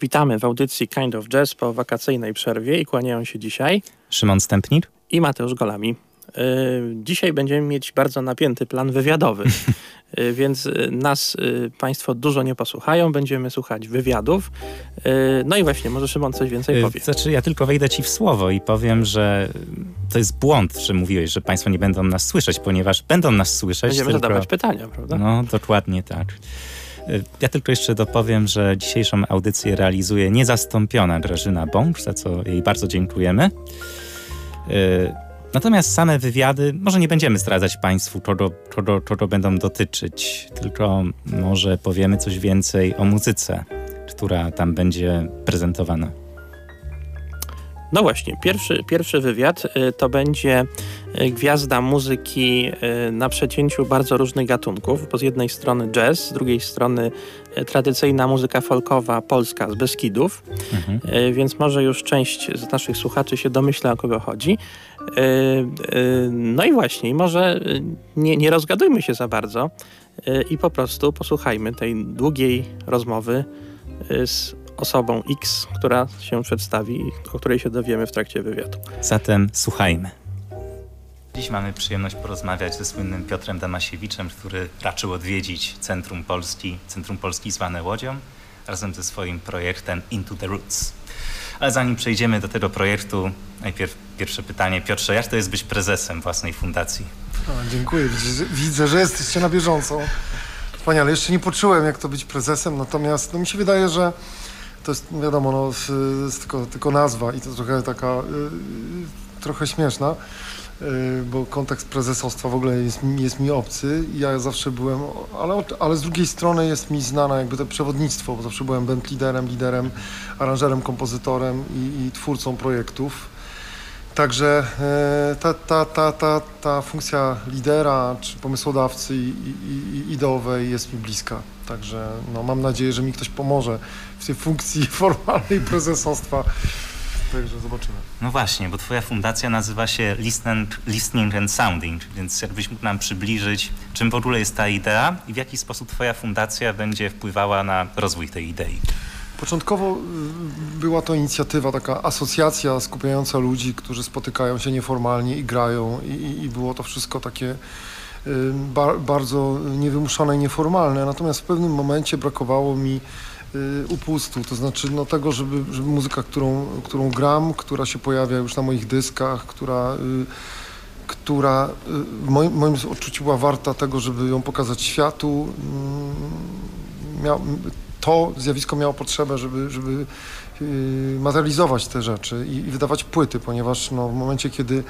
Witamy w audycji Kind of Jazz po wakacyjnej przerwie i kłaniają się dzisiaj Szymon Stępnik i Mateusz Golami. Y, dzisiaj będziemy mieć bardzo napięty plan wywiadowy, y, więc y, nas Państwo dużo nie posłuchają, będziemy słuchać wywiadów. No i właśnie, może Szymon coś więcej powie. Znaczy, ja tylko wejdę Ci w słowo i powiem, że to jest błąd, że mówiłeś, że Państwo nie będą nas słyszeć, ponieważ będą nas słyszeć. Będziemy tylko... zadawać pytania, prawda? No, dokładnie tak. Ja tylko jeszcze dopowiem, że dzisiejszą audycję realizuje niezastąpiona Grażyna Bąk, za co jej bardzo dziękujemy. Natomiast same wywiady, może nie będziemy zdradzać Państwu, czego, czego, czego będą dotyczyć, tylko może powiemy coś więcej o muzyce, która tam będzie prezentowana. No właśnie, pierwszy, pierwszy wywiad y, to będzie y, gwiazda muzyki y, na przecięciu bardzo różnych gatunków, bo z jednej strony jazz, z drugiej strony tradycyjna muzyka folkowa polska z Beskidów, mhm. więc może już część z naszych słuchaczy się domyśla, o kogo chodzi. No i właśnie, może nie, nie rozgadujmy się za bardzo i po prostu posłuchajmy tej długiej rozmowy z osobą X, która się przedstawi i o której się dowiemy w trakcie wywiadu. Zatem słuchajmy. Dziś mamy przyjemność porozmawiać ze słynnym Piotrem Damasiewiczem, który raczył odwiedzić Centrum Polski, Centrum Polski zwane Łodzią, razem ze swoim projektem Into the Roots. Ale zanim przejdziemy do tego projektu, najpierw pierwsze pytanie. Piotrze, jak to jest być prezesem własnej fundacji? O, dziękuję. Widzę, że jesteście na bieżąco. Wspaniale. Jeszcze nie poczułem, jak to być prezesem, natomiast no, mi się wydaje, że to jest, wiadomo, no, jest tylko, tylko nazwa i to trochę taka, y, trochę śmieszna, y, bo kontekst prezesostwa w ogóle jest, jest mi obcy. Ja zawsze byłem, ale, ale z drugiej strony jest mi znane jakby to przewodnictwo, bo zawsze byłem band liderem, liderem, aranżerem, kompozytorem i, i twórcą projektów. Także e, ta, ta, ta, ta, ta funkcja lidera czy pomysłodawcy i, i, i ideowej jest mi bliska. Także no, mam nadzieję, że mi ktoś pomoże w tej funkcji formalnej prezesostwa. Także zobaczymy. No właśnie, bo twoja fundacja nazywa się Listening, Listening and Sounding, więc jakbyś mógł nam przybliżyć, czym w ogóle jest ta idea i w jaki sposób twoja fundacja będzie wpływała na rozwój tej idei. Początkowo y, była to inicjatywa, taka asocjacja skupiająca ludzi, którzy spotykają się nieformalnie i grają i, i było to wszystko takie y, bar, bardzo niewymuszone i nieformalne. Natomiast w pewnym momencie brakowało mi upustu, to znaczy no, tego, żeby, żeby muzyka, którą, którą gram, która się pojawia już na moich dyskach, która która w moim, moim odczuciu była warta tego, żeby ją pokazać światu. Mm, to zjawisko miało potrzebę, żeby, żeby materializować te rzeczy i, i, wydawać płyty, ponieważ no, w momencie, kiedy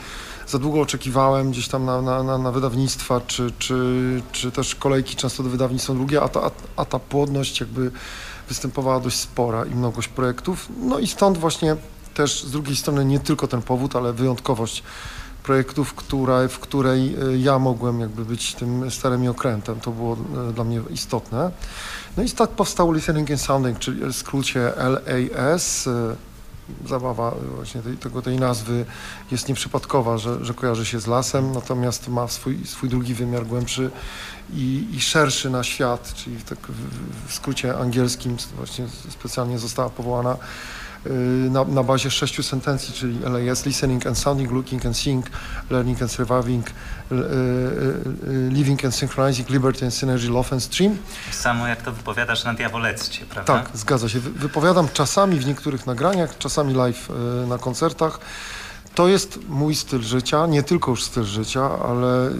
za długo oczekiwałem gdzieś tam na, na, na, na wydawnictwa, czy, czy, czy też kolejki często do wydawnictw są długie, a ta, a, a ta płodność jakby występowała dość spora i mnogość projektów. No i stąd właśnie też z drugiej strony nie tylko ten powód, ale wyjątkowość projektów, która, w której e, ja mogłem jakby być tym starym okrętem. To było e, dla mnie istotne. No i tak powstał Listening and Sounding, czyli w skrócie LAS. Zabawa właśnie tej, tego, tej nazwy jest nieprzypadkowa, że, że kojarzy się z lasem, natomiast ma swój, swój drugi wymiar głębszy i, i szerszy na świat, czyli tak, w, w skrócie angielskim właśnie specjalnie została powołana Y, na, na bazie sześciu sentencji, czyli LAS, listening and sounding, looking and seeing, learning and surviving, y, y, living and synchronizing, liberty and synergy, love and stream. Samo jak to wypowiadasz na diawoleccie, prawda? Tak, zgadza się. Wypowiadam czasami w niektórych nagraniach, czasami live na koncertach. To jest mój styl życia, nie tylko już styl życia, ale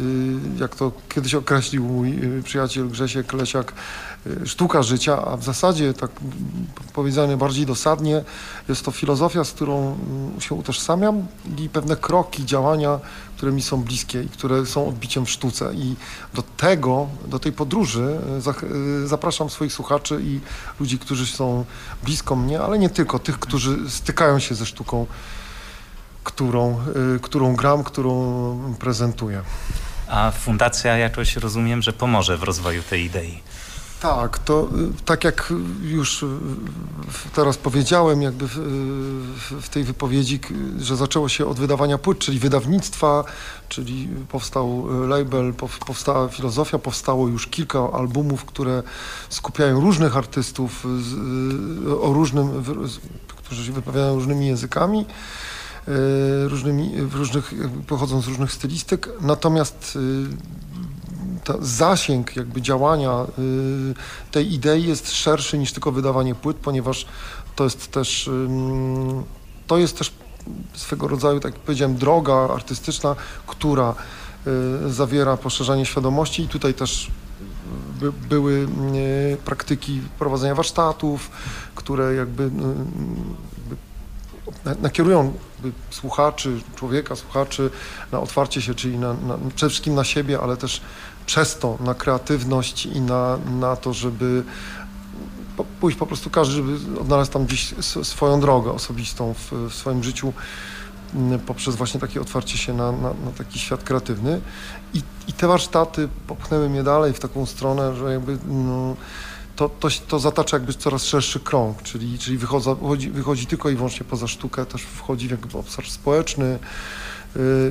jak to kiedyś określił mój przyjaciel Grzesiek Lesiak, Y, sztuka życia, a w zasadzie, tak powiedziane bardziej dosadnie, jest to filozofia, z którą mm, się utożsamiam i pewne kroki, działania, które mi są bliskie i które są odbiciem w sztuce. I do tego, do tej podróży y, y, zapraszam swoich słuchaczy i ludzi, którzy są blisko mnie, ale nie tylko, tych, którzy stykają się ze sztuką, którą, którą gram, którą prezentuję. A fundacja jakoś rozumiem, że pomoże w rozwoju tej idei. Tak, to y, tak jak już y, teraz powiedziałem, jakby w, w, w tej wypowiedzi, że zaczęło się od wydawania płyt, czyli wydawnictwa, czyli powstał y, label, pow- powstała filozofia, powstało już kilka albumów, które skupiają różnych artystów z, y, o różnym, którzy się wypowiadają różnymi językami. y, Różnymi, różnych, pochodzą z różnych stylistyk, natomiast y, zasięg jakby działania y, tej idei jest szerszy niż tylko wydawanie płyt, ponieważ to jest też to jest też swego rodzaju, tak jak powiedziałem, droga artystyczna, która y, zawiera poszerzanie świadomości. I tutaj też by, były y, praktyki prowadzenia warsztatów, które jakby, jakby na- nakierują słuchaczy, człowieka, słuchaczy na otwarcie się, czyli na, na, przede wszystkim na siebie, ale też przez to na kreatywność i na, na to, żeby pójść po prostu każdy, żeby odnalazł tam gdzieś swoją drogę osobistą w, w swoim życiu m, poprzez właśnie takie otwarcie się na, na, na taki świat kreatywny. I, I te warsztaty popchnęły mnie dalej w taką stronę, że jakby no, to, to, to zatacza jakby coraz szerszy krąg, czyli, czyli wychodzi, wychodzi tylko i wyłącznie poza sztukę, też wchodzi w jakby obszar społeczny,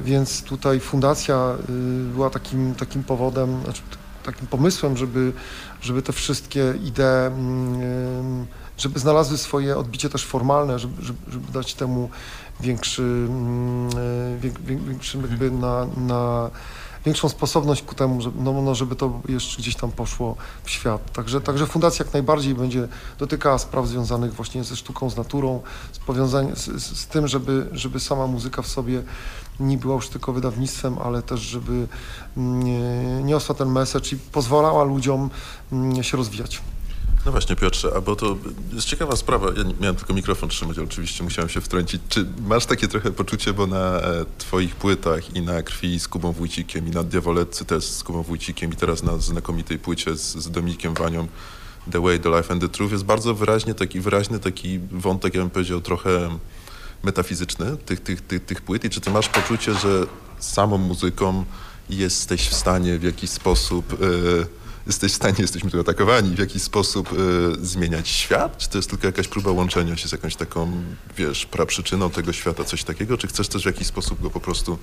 więc tutaj fundacja y, była takim, takim powodem, znaczy takim pomysłem, żeby, żeby te wszystkie idee, mm, żeby znalazły swoje odbicie też formalne, żeby, żeby, dać temu większy, mm, y, większy jakby na, na większą sposobność ku temu, żeby, no, no, żeby to jeszcze gdzieś tam poszło w świat. Także, także fundacja jak najbardziej będzie dotykała spraw związanych właśnie ze sztuką, z naturą, z, z, z tym, żeby, żeby sama muzyka w sobie nie była już tylko wydawnictwem, ale też żeby mm, niosła ten message i pozwalała ludziom mm, się rozwijać. No właśnie, Piotrze, a bo to jest ciekawa sprawa. Ja miałem tylko mikrofon trzymać, ale oczywiście musiałem się wtrącić. Czy masz takie trochę poczucie, bo na e, twoich płytach i na Krwi z Kubą Wójcikiem i na Diawoletcy też z Kubą Wójcikiem i teraz na znakomitej płycie z, z Dominikiem Wanią The Way, The Life and The Truth jest bardzo wyraźnie taki, wyraźny taki wątek, ja bym powiedział, trochę metafizyczny tych, tych, tych, tych płyt i czy ty masz poczucie, że samą muzyką jesteś w stanie w jakiś sposób, e, jesteś w stanie, jesteśmy tu atakowani, w jakiś sposób e, zmieniać świat? Czy to jest tylko jakaś próba łączenia się z jakąś taką, wiesz, praprzyczyną tego świata, coś takiego? Czy chcesz też w jakiś sposób go po prostu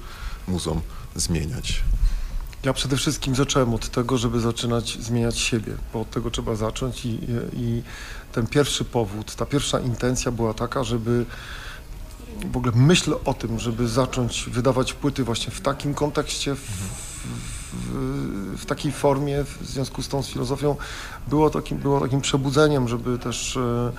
muzą zmieniać? Ja przede wszystkim zacząłem od tego, żeby zaczynać zmieniać siebie, bo od tego trzeba zacząć i, i, ten pierwszy powód, ta pierwsza intencja była taka, żeby w ogóle myśl o tym, żeby zacząć wydawać płyty właśnie w takim kontekście, w, w, w takiej formie, w związku z tą z filozofią, było takim, było takim przebudzeniem, żeby też e,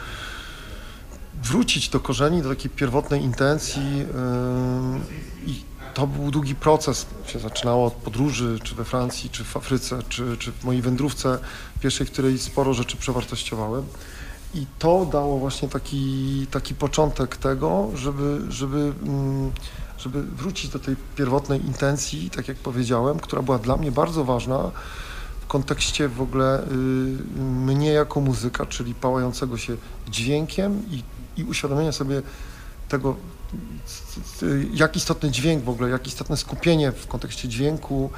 wrócić do korzeni, do takiej pierwotnej intencji e, i to był długi proces. Się zaczynało od podróży, czy we Francji, czy w Afryce, czy, czy w mojej wędrówce pierwszej, w której sporo rzeczy przewartościowałem. I to dało właśnie taki, taki początek tego, żeby, żeby, mm, żeby wrócić do tej pierwotnej intencji, tak jak powiedziałem, która była dla mnie bardzo ważna w kontekście w ogóle y, mnie jako muzyka, czyli pałającego się dźwiękiem i, i uświadomienia sobie tego, jak istotny dźwięk w ogóle, jak istotne skupienie w kontekście dźwięku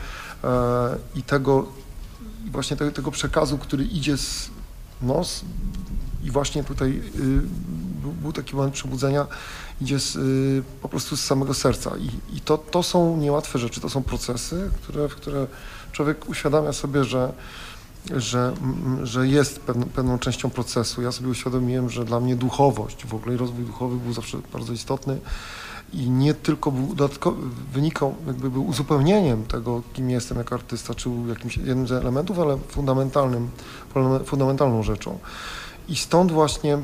e, i tego, właśnie tego, tego przekazu, który idzie z nos i właśnie tutaj y, był, taki moment przebudzenia, idzie z, y, po prostu z samego serca i, i to, to są niełatwe rzeczy, to są procesy, które, w które człowiek uświadamia sobie, że że, że jest pewną, pewną częścią procesu. Ja sobie uświadomiłem, że dla mnie duchowość, w ogóle rozwój duchowy był zawsze bardzo istotny i nie tylko był wynikał, jakby był uzupełnieniem tego, kim jestem jako artysta, czy był jakimś jednym z elementów, ale fundamentalnym, fundamentalną rzeczą. I stąd właśnie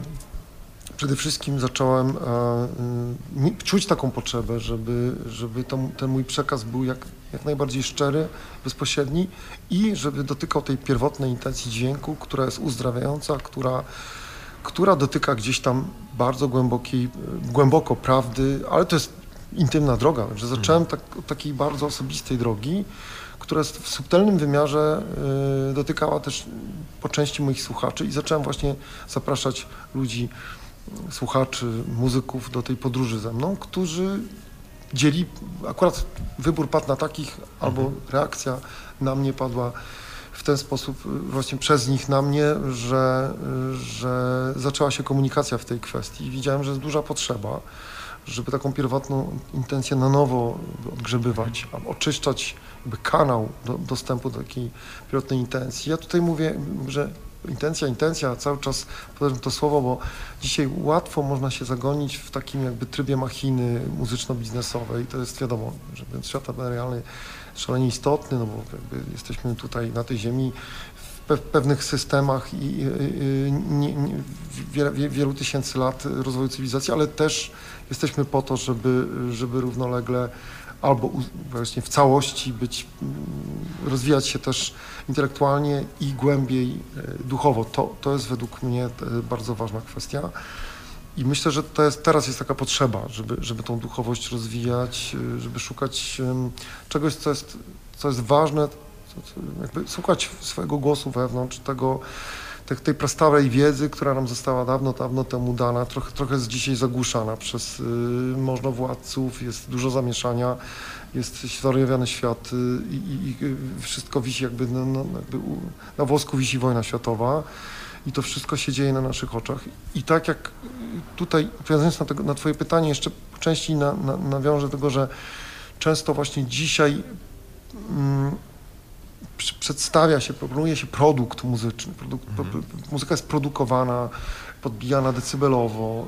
przede wszystkim zacząłem e, czuć taką potrzebę, żeby, żeby to, ten mój przekaz był jak, jak najbardziej szczery, bezpośredni i żeby dotykał tej pierwotnej intencji dźwięku, która jest uzdrawiająca, która, która dotyka gdzieś tam bardzo głębokiej, głęboko prawdy, ale to jest intymna droga, że zacząłem tak, od takiej bardzo osobistej drogi, która w subtelnym wymiarze y, dotykała też po części moich słuchaczy i zacząłem właśnie zapraszać ludzi, słuchaczy, muzyków do tej podróży ze mną, którzy dzieli, akurat wybór padł na takich, albo reakcja na mnie padła w ten sposób y, właśnie przez nich na mnie, że, y, że zaczęła się komunikacja w tej kwestii widziałem, że jest duża potrzeba, żeby taką pierwotną intencję na nowo odgrzebywać, a oczyszczać kanał do, dostępu do takiej pierwotnej intencji. Ja tutaj mówię, że intencja, intencja, cały czas powtarzam to słowo, bo dzisiaj łatwo można się zagonić w takim jakby trybie machiny muzyczno-biznesowej. To jest wiadomo, że świat realny szalenie istotny, no bo jakby jesteśmy tutaj na tej ziemi w pe pewnych systemach i, nie, nie, wielu tysięcy lat rozwoju cywilizacji, ale też jesteśmy po to, żeby, żeby równolegle albo właśnie w całości być, mm, rozwijać się też intelektualnie i głębiej e, duchowo. To, to jest według mnie e, bardzo ważna kwestia. I myślę, że jest, teraz jest taka potrzeba, żeby, żeby tą duchowość rozwijać, e, żeby szukać czegoś, co jest, co jest ważne, jakby słuchać swojego głosu wewnątrz, tego, tej, tej prastarej wiedzy, która nam została dawno, dawno temu dana, trochę, trochę jest dzisiaj zagłuszana przez y, możnowładców, jest dużo zamieszania, jest zarojowiany świat y, i, i, wszystko wisi jakby, na, jakby na włosku wisi wojna światowa i to wszystko się dzieje na naszych oczach. I tak jak tutaj, odpowiadając na, na twoje pytanie, jeszcze częściej na, na, nawiążę do tego, że często właśnie dzisiaj mm, przedstawia się, proponuje się produkt muzyczny. Produkt, mhm. Muzyka jest produkowana, podbijana decybelowo,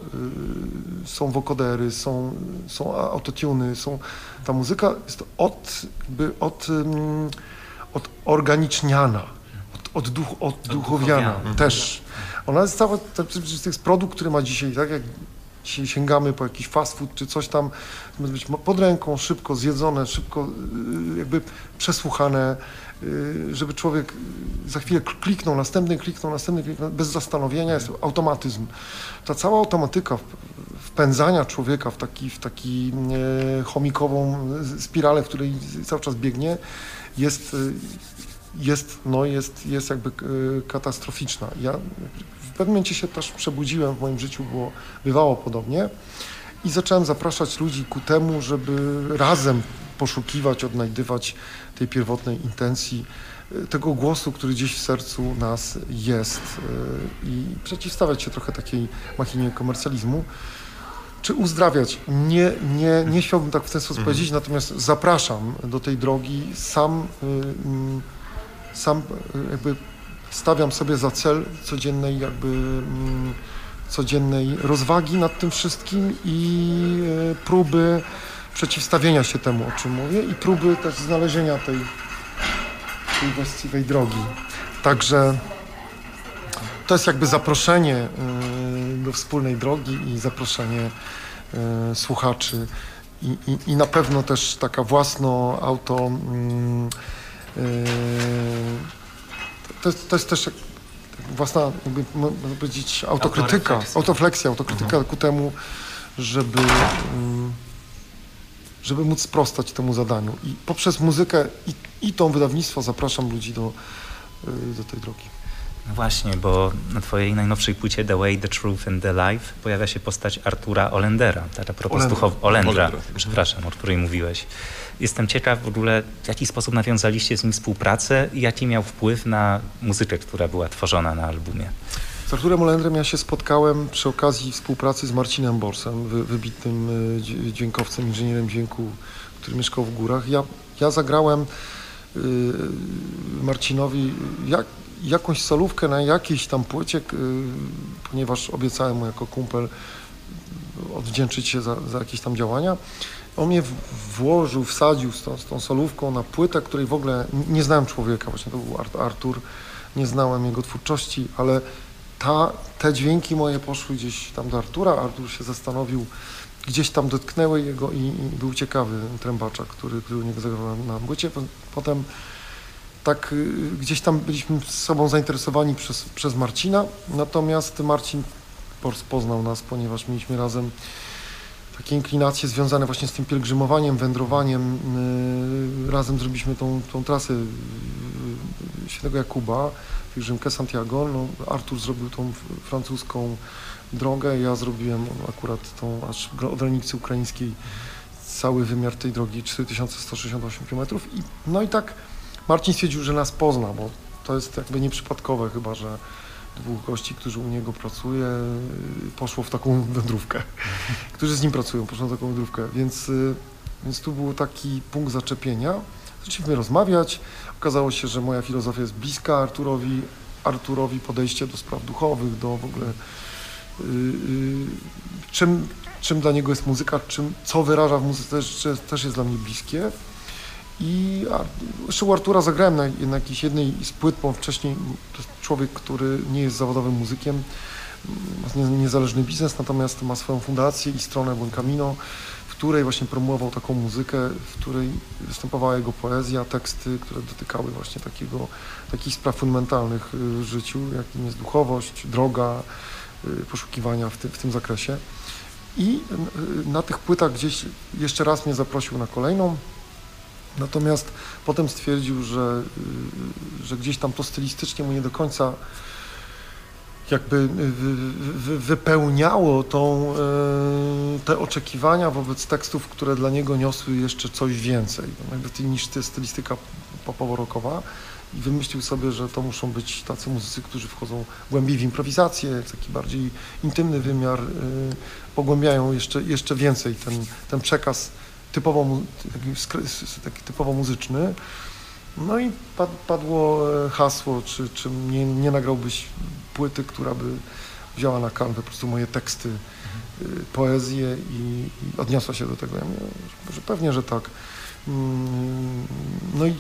y, są wokodery, są, są autotuny, są, ta muzyka jest od, jakby od, od organiczniana, od, od, duch, odduchowiana też. Ona jest cała, to jest produkt, który ma dzisiaj, tak jak dzisiaj sięgamy po jakiś fast food czy coś tam, być pod ręką, szybko zjedzone, szybko y, jakby przesłuchane, żeby człowiek za chwilę kliknął, następny kliknął, następny kliknął, bez zastanowienia, jest automatyzm. Ta cała automatyka wpędzania człowieka w taki, w taki e, chomikową spiralę, w której cały czas biegnie, jest, y, jest, no jest, jest jakby katastroficzna. Ja w pewnym momencie się też przebudziłem w moim życiu, było, bywało podobnie i zacząłem zapraszać ludzi ku temu, żeby razem poszukiwać, odnajdywać tej pierwotnej intencji, e, tego głosu, który gdzieś w sercu nas jest e, i przeciwstawiać się trochę takiej machinie komercjalizmu. Czy uzdrawiać? Nie, nie, nie chciałbym tak w ten sposób mhm. powiedzieć, natomiast zapraszam do tej drogi. Sam, e, mm, sam jakby stawiam sobie za cel codziennej jakby mm, codziennej rozwagi nad tym wszystkim i próby przeciwstawienia się temu, o czym mówię i próby też znalezienia tej, tej właściwej drogi. Także to jest jakby zaproszenie y, do wspólnej drogi i zaproszenie y, słuchaczy i, i, i na pewno też taka własno auto mm, y, to jest, to jest też własna, jakby można powiedzieć, autokrytyka, autofleksja, autokrytyka mhm. ku temu, żeby żeby móc sprostać temu zadaniu. I poprzez muzykę i, i to wydawnictwo zapraszam ludzi do, y, do tej drogi. No właśnie, bo na twojej najnowszej płycie The Way, The Truth and The Life pojawia się postać Artura Olendera, tak a propos Olendra. Duchow... Olendra, Olendra, przepraszam, o której mówiłeś. Jestem ciekaw w ogóle, w jaki sposób nawiązaliście z nim współpracę i jaki miał wpływ na muzykę, która była tworzona na albumie. Z Arturem Olendrem ja się spotkałem przy okazji współpracy z Marcinem Borsem, wy, wybitnym y, dźwiękowcem, inżynierem dźwięku, który mieszkał w górach. Ja, ja zagrałem y, Marcinowi jak, jakąś solówkę na jakiejś tam płycie, y, ponieważ obiecałem mu jako kumpel odwdzięczyć się za, za jakieś tam działania. On mnie włożył, wsadził z tą, z tą solówką na płytę, której w ogóle nie znałem człowieka, właśnie to był Artur, nie znałem jego twórczości, ale ta, te dźwięki moje poszły gdzieś tam do Artura. Artur się zastanowił, gdzieś tam dotknęły jego i, i był ciekawy trębacza, który, który u niego zagrał na, na płycie. Potem tak y, gdzieś tam byliśmy z sobą zainteresowani przez, przez Marcina, natomiast Marcin poznał nas, ponieważ mieliśmy razem takie inklinacje związane właśnie z tym pielgrzymowaniem, wędrowaniem. Razem zrobiliśmy tą, tą trasę y, Świętego Jakuba pielgrzymkę Santiago. No, Artur zrobił tą francuską drogę, ja zrobiłem akurat tą aż od granicy ukraińskiej cały wymiar tej drogi 4168 km. I, no i tak Marcin stwierdził, że nas pozna, bo to jest jakby nieprzypadkowe chyba, że dwóch gości, którzy u niego pracuje, poszło w taką wędrówkę. którzy z nim pracują, poszło w taką wędrówkę, więc, y, więc tu był taki punkt zaczepienia. Zaczęliśmy rozmawiać. Okazało się, że moja filozofia jest bliska Arturowi, Arturowi podejście do spraw duchowych, do w ogóle y, y, czym, czym dla niego jest muzyka, czym, co wyraża w muzyce też, też jest dla mnie bliskie. I jeszcze u Artura zagrałem na, na jakiejś jednej z płyt, bo wcześniej to jest człowiek, który nie jest zawodowym muzykiem, ma nie- niezależny biznes, natomiast ma swoją fundację i stronę Buen Camino, której właśnie promował taką muzykę, w której występowała jego poezja, teksty, które dotykały właśnie takiego, takich spraw fundamentalnych y, w życiu, jakim jest duchowość, droga, y, poszukiwania w, w tym zakresie. I y, na tych płytach gdzieś jeszcze raz mnie zaprosił na kolejną, Natomiast potem stwierdził, że, że gdzieś tam to stylistycznie mu nie do końca jakby wy- wypełniało tą, e, te oczekiwania wobec tekstów, które dla niego niosły jeszcze coś więcej ty- niż ty- stylistyka popowo-rockowa i wymyślił sobie, że to muszą być tacy muzycy, którzy wchodzą głębiej w improwizację, taki bardziej intymny wymiar, y, pogłębiają jeszcze, jeszcze więcej ten, ten przekaz typowo, taki, typowo muzyczny. No i pad, padło e, hasło, czy, czy nie, nie nagrałbyś płyty, która by wzięła na kanwę po prostu moje teksty, y, poezję i, i odniosła się do tego. Ja mówię, że, pewnie, że tak. Mm, No i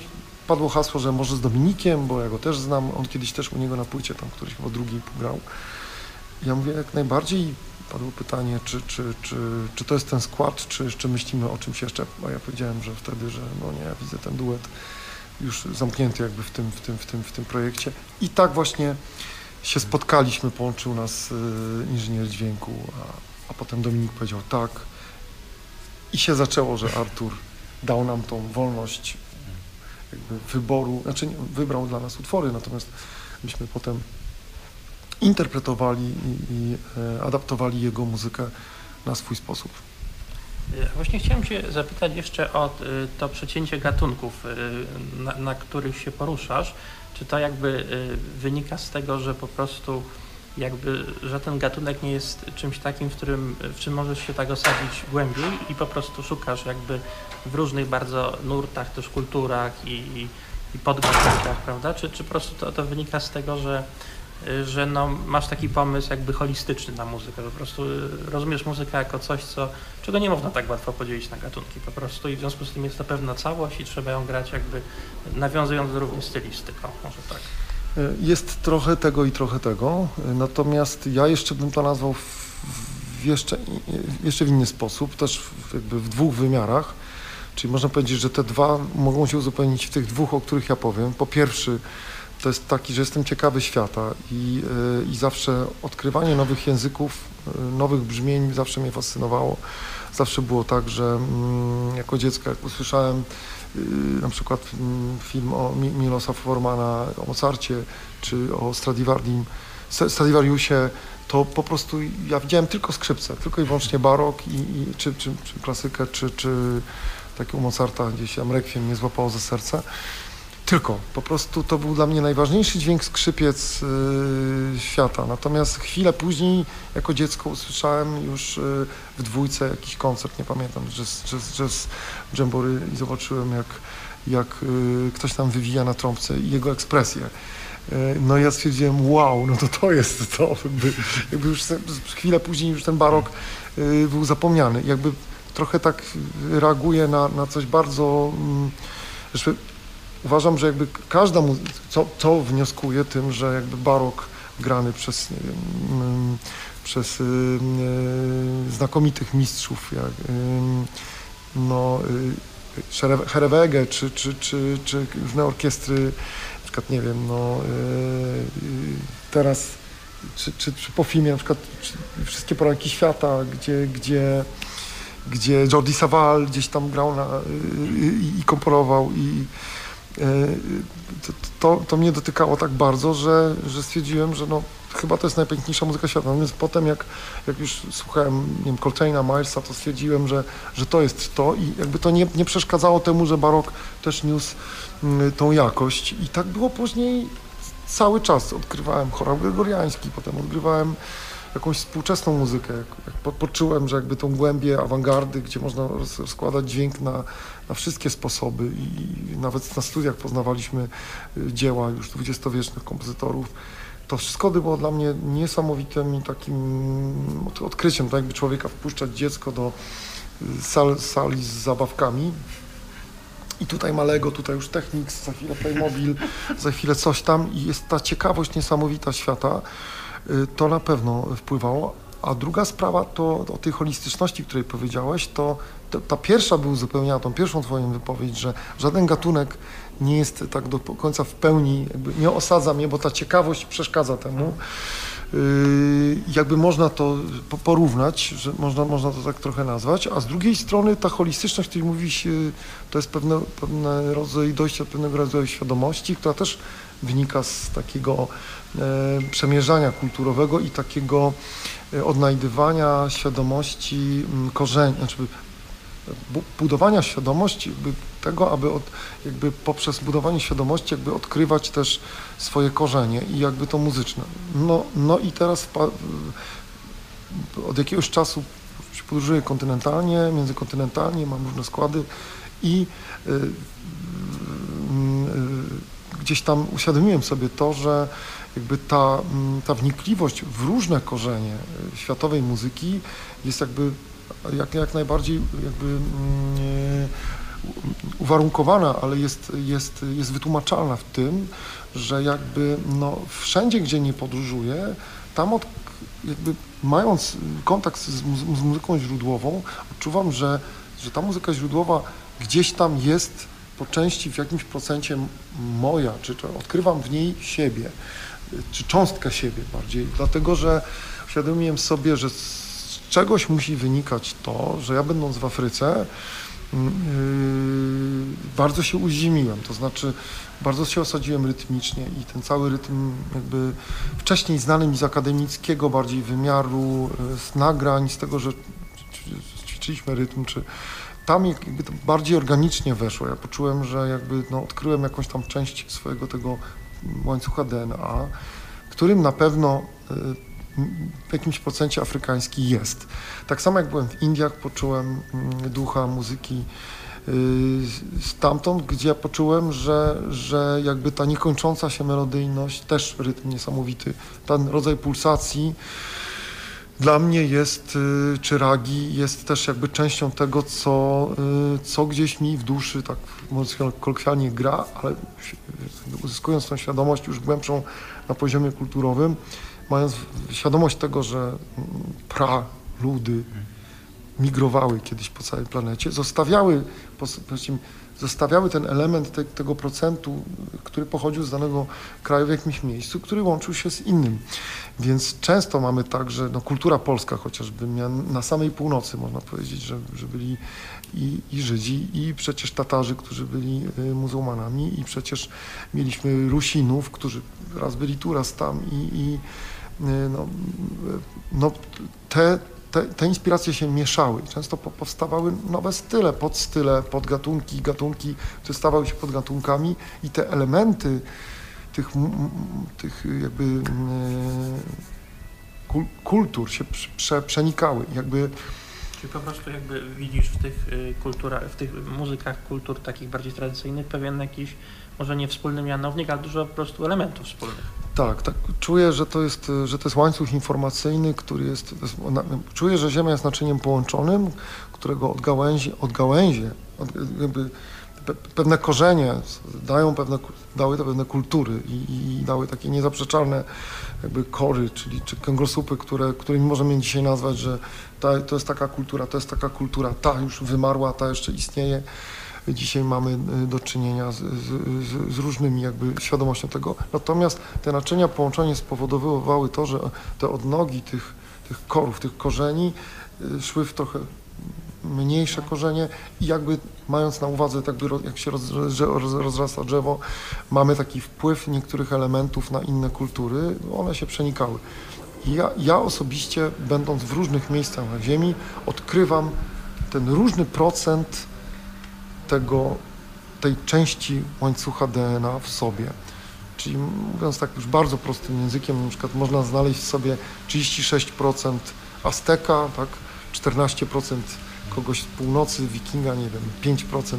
padło hasło, że może z Dominikiem, bo ja go też znam, on kiedyś też u niego na płycie tam któryś chyba drugi grał. Ja mówię, jak najbardziej padło pytanie, czy, czy, czy, czy to jest ten skład, czy jeszcze myślimy o czymś jeszcze, a ja powiedziałem, że wtedy, że no nie, ja widzę ten duet już zamknięty jakby w tym, w tym, w tym, w tym projekcie. I tak właśnie się spotkaliśmy, połączył nas y, inżynier dźwięku, a, a potem Dominik powiedział tak. I się zaczęło, że Artur dał nam tą wolność wyboru, znaczy wybrał dla nas utwory, natomiast myśmy potem interpretowali i, i e, adaptowali jego muzykę na swój sposób. Właśnie chciałem się zapytać jeszcze o y, to przecięcie gatunków, y, na, na których się poruszasz. Czy to jakby y, wynika z tego, że po prostu jakby, że ten gatunek nie jest czymś takim, w którym, w czym możesz się tak osadzić głębiej i po prostu szukasz jakby w różnych bardzo nurtach, też kulturach i, i, podgatunkach, prawda? Czy, czy po prostu to, to wynika z tego, że że no, masz taki pomysł jakby holistyczny na muzykę, po prostu y, rozumiesz muzykę jako coś, co, czego nie można tak łatwo podzielić na gatunki po prostu i w związku z tym jest to pewna całość i trzeba ją grać jakby nawiązując do również stylistyką, może tak. E, Jest trochę tego i trochę tego, natomiast ja jeszcze bym to nazwał w, jeszcze, jeszcze w inny sposób, też jakby w dwóch wymiarach. Czyli można powiedzieć, że te dwa mogą się uzupełnić w tych dwóch, o których ja powiem. Po pierwszy, to jest taki, że jestem ciekawy świata i, e, i zawsze odkrywanie nowych języków, e, nowych brzmień zawsze mnie fascynowało. Zawsze było tak, że mm, jako dziecko, jak usłyszałem y, na przykład film o Mi- Milosa Formana, o Mozarcie czy o Stradivariusie, to po prostu ja widziałem tylko skrzypce, tylko i wyłącznie barok, i, i, czy, czy, czy klasykę, czy, czy takiego Mozarta gdzieś tam rekwiem mnie złapało za serce. Tylko, po prostu to był dla mnie najważniejszy dźwięk skrzypiec y, świata. Natomiast chwilę później, jako dziecko, usłyszałem już y, w dwójce jakiś koncert, nie pamiętam, jazz, jazz, jazz Jamboree i zobaczyłem, jak, jak y, ktoś tam wywija na trąbce i jego ekspresję. Y, No ja stwierdziłem, wow, no to to jest to. Jakby, jakby już chwilę później już ten barok y, był zapomniany. Jakby trochę tak reaguje na, na coś bardzo... mm, uważam, że jakby każda mu, co, co wnioskuje tym, że jakby barok grany przez, nie wiem, mm, przez y, y, znakomitych mistrzów, jak ym, no, y, Szere- Herewegę, czy, czy, czy, czy różne orkiestry, na przykład, nie wiem, no, y, y, teraz, czy, czy, czy po filmie, na przykład, wszystkie poranki świata, gdzie, gdzie, gdzie Jordi Savall gdzieś tam grał na, y, y, i komponował i to, to, to mnie dotykało tak bardzo, że, że stwierdziłem, że no, chyba to jest najpiękniejsza muzyka świata. Natomiast potem, jak, jak już słuchałem nie wiem, Coltrane'a, Milesa, to stwierdziłem, że, że to jest to i jakby to nie, nie przeszkadzało temu, że barok też niósł mm, tą jakość. I tak było później cały czas odkrywałem chorał gregoriański, potem odgrywałem jakąś współczesną muzykę. Jak, jak po- poczułem, że jakby tą głębię awangardy, gdzie można roz- rozkładać dźwięk na, na wszystkie sposoby i, nawet na studiach poznawaliśmy y, dzieła już dwudziestowiecznych kompozytorów. To wszystko było dla mnie niesamowitym i takim od- odkryciem, tak jakby człowieka wpuszczać dziecko do y, sal, sali z zabawkami. I tutaj Malego, tutaj już Technics, za chwilę Playmobil, za chwilę coś tam i jest ta ciekawość niesamowita świata. Y, To na pewno wpływało. A druga sprawa to o tej holistyczności, której powiedziałeś, to, to ta pierwsza by uzupełniała tą pierwszą twoją wypowiedź, że żaden gatunek nie jest tak do końca w pełni, nie osadza mnie, bo ta ciekawość przeszkadza temu. Yy, jakby można to po- porównać, że można, można to tak trochę nazwać, a z drugiej strony ta holistyczność, o której mówisz, to jest pewne, pewne rodzaj dojścia do pewnego rodzaju świadomości, która też wynika z takiego e, przemierzania kulturowego i takiego odnajdywania świadomości mm, korzeni, znaczy bu- budowania świadomości, tego, aby od, jakby poprzez budowanie świadomości jakby odkrywać też swoje korzenie i jakby to muzyczne. No, no i teraz od jakiegoś czasu podróżuję kontynentalnie, międzykontynentalnie, mam różne składy i y, y, y, gdzieś tam uświadomiłem sobie to, że jakby ta, mm, ta wnikliwość w różne korzenie y, światowej muzyki jest jakby jak, jak najbardziej jakby mm, u- uwarunkowana, ale jest, jest, jest wytłumaczalna w tym, że jakby no, wszędzie, gdzie nie podróżuję, tam od, jakby mając kontakt z, z muzyką źródłową, odczuwam, że, że ta muzyka źródłowa gdzieś tam jest po części w jakimś procencie moja, czy, czy odkrywam w niej siebie, czy cząstkę siebie bardziej, dlatego że uświadomiłem sobie, że z czegoś musi wynikać to, że ja będąc w Afryce mm, yy, bardzo się uziemiłem, to znaczy bardzo się osadziłem rytmicznie i ten cały rytm jakby wcześniej znany mi z akademickiego bardziej wymiaru, yy, z nagrań, z tego, że ćwiczyliśmy rytm, czy tam jak- jakby to bardziej organicznie weszło. Ja poczułem, że jakby no, odkryłem jakąś tam część swojego tego łańcucha DNA, którym na pewno y, w jakimś procencie afrykański jest. Tak samo jak byłem w Indiach, poczułem mm, ducha muzyki y, stamtąd, gdzie poczułem, że, że jakby ta niekończąca się melodyjność, też rytm niesamowity, ten rodzaj pulsacji dla mnie jest, y, czy ragi, jest też jakby częścią tego, co, y, co gdzieś mi w duszy, tak mówiąc kolokwialnie, gra, ale uzyskując tą świadomość już głębszą na poziomie kulturowym, mając świadomość tego, że mm, pra, ludy migrowały kiedyś po całej planecie, zostawiały, pos- powiedzmy, zostawiały ten element te, tego procentu, który pochodził z danego kraju w jakimś miejscu, który łączył się z innym. Więc często mamy tak, że no, kultura polska chociażby na samej północy, można powiedzieć, że, że byli i, i Żydzi, i przecież Tatarzy, którzy byli y, muzułmanami, i przecież mieliśmy Rusinów, którzy raz byli tu, raz tam, i, i y, no, no, te, te, te inspiracje się mieszały. Często po, powstawały nowe style, podstyle, podgatunki, gatunki, które stawały się podgatunkami i te elementy tych, tych jakby e, kul, kultur się prze- prze, przenikały. Jakby Czyli po prostu jakby widzisz w tych y, kulturach, w tych muzykach kultur takich bardziej tradycyjnych pewien jakiś, może nie wspólny mianownik, ale dużo po prostu elementów wspólnych. Tak, tak. Czuję, że to jest, że to jest łańcuch informacyjny, który jest, czuję, że Ziemia jest naczyniem połączonym, którego od gałęzi, od jakby pe, pewne korzenie dają pewne, dały pewne kultury i, i dały takie niezaprzeczalne jakby kory, czyli czy kręgosłupy, które, którymi możemy dzisiaj nazwać, że ta, to jest taka kultura, to jest taka kultura, ta już wymarła, ta jeszcze istnieje. Dzisiaj mamy y, do czynienia z, z, z, różnymi jakby świadomością tego. Natomiast te naczynia połączenie spowodowały to, że te odnogi tych, tych korów, tych korzeni y, szły w trochę mniejsze korzenie i jakby mając na uwadze, tak jakby jak się roz, roz, rozrasta drzewo, mamy taki wpływ niektórych elementów na inne kultury, one się przenikały. Ja, ja osobiście, będąc w różnych miejscach na Ziemi, odkrywam ten różny procent tego, tej części łańcucha DNA w sobie. czyli mówiąc tak już bardzo prostym językiem, na przykład można znaleźć sobie 36% Azteka, tak? 14% kogoś z północy, wikinga, nie wiem, 5%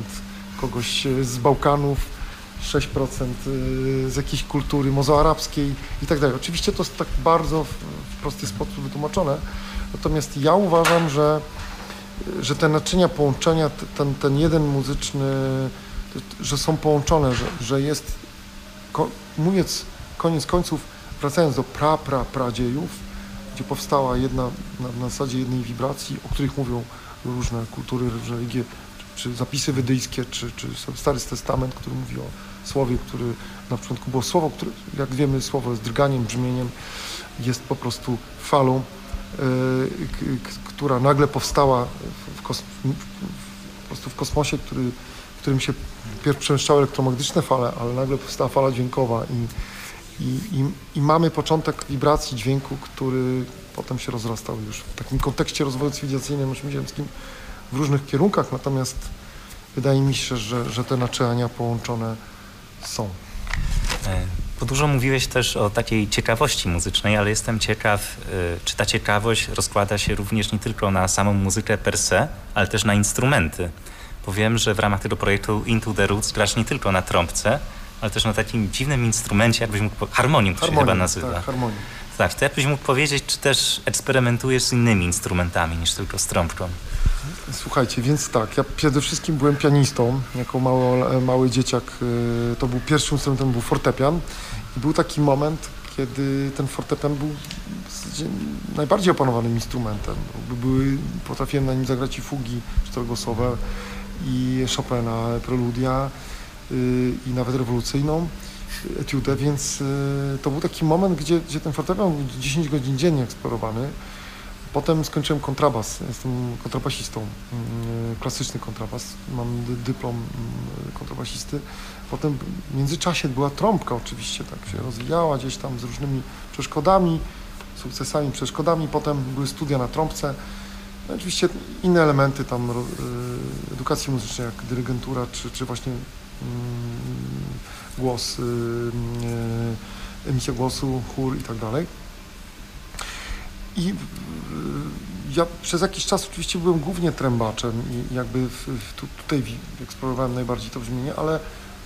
kogoś e, z Bałkanów, 6% e, z jakiejś kultury mozoarabskiej i tak dalej. Oczywiście to jest tak bardzo w, w prosty sposób wytłumaczone, natomiast ja uważam, że, że te naczynia połączenia, ten, ten jeden muzyczny, że są połączone, że, że jest, mówiąc koniec końców, wracając do pra, pra, pradziejów, gdzie powstała jedna, na, na zasadzie jednej wibracji, o których mówią różne kultury, religie, czy zapisy wydyjskie, czy, czy Stary Testament, który mówi o słowie, który na początku było słowo, które, jak wiemy, słowo jest drganiem, brzmieniem, jest po prostu falą, która nagle powstała w, kos, po prostu w kosmosie, który, w którym się pierw przemieszczały elektromagnetyczne fale, ale nagle powstała fala dźwiękowa i, i, i, i mamy początek wibracji dźwięku, który potem się rozrastał już w takim kontekście rozwoju cywilizacyjnym ziemskim w różnych kierunkach, natomiast wydaje mi się, że, że te naczynia połączone są. Bo dużo mówiłeś też o takiej ciekawości muzycznej, ale jestem ciekaw, e, czy ta ciekawość rozkłada się również nie tylko na samą muzykę per se, ale też na instrumenty. Bo wiem, że w ramach tego projektu Into the Roots grasz nie tylko na trąbce, ale też na takim dziwnym instrumencie, jakbyś mógł... Harmonium to harmonium, się chyba nazywa. Tak, harmonium. Tak, to jakbyś mógł powiedzieć, czy też eksperymentujesz z innymi instrumentami niż tylko z trąbką? Słuchajcie, więc tak, ja przede wszystkim byłem pianistą, jako mały, mały dzieciak, y, to był pierwszym instrumentem, był fortepian i był taki moment, kiedy ten fortepian był najbardziej opanowanym instrumentem. Były, potrafiłem na nim zagrać i fugi czterogłosowe, i Chopina, preludia, y, i nawet rewolucyjną etiudę, więc y, to był taki moment, gdzie, gdzie ten fortepian był 10 godzin dziennie eksplorowany. Potem skończyłem kontrabas, jestem kontrabasistą, mm, klasyczny kontrabas, mam dyplom mm, kontrabasisty. Potem w międzyczasie była trąbka oczywiście, tak się rozwijała gdzieś tam z różnymi przeszkodami, sukcesami, przeszkodami. Potem były studia na trąbce. No oczywiście inne elementy tam y, edukacji muzycznej, jak dyrygentura, czy, czy właśnie mm, głos, y, emisja głosu, chór i tak dalej. I ja przez jakiś czas oczywiście byłem głównie trębaczem i jakby w, w, tutaj eksplorowałem najbardziej to brzmienie, ale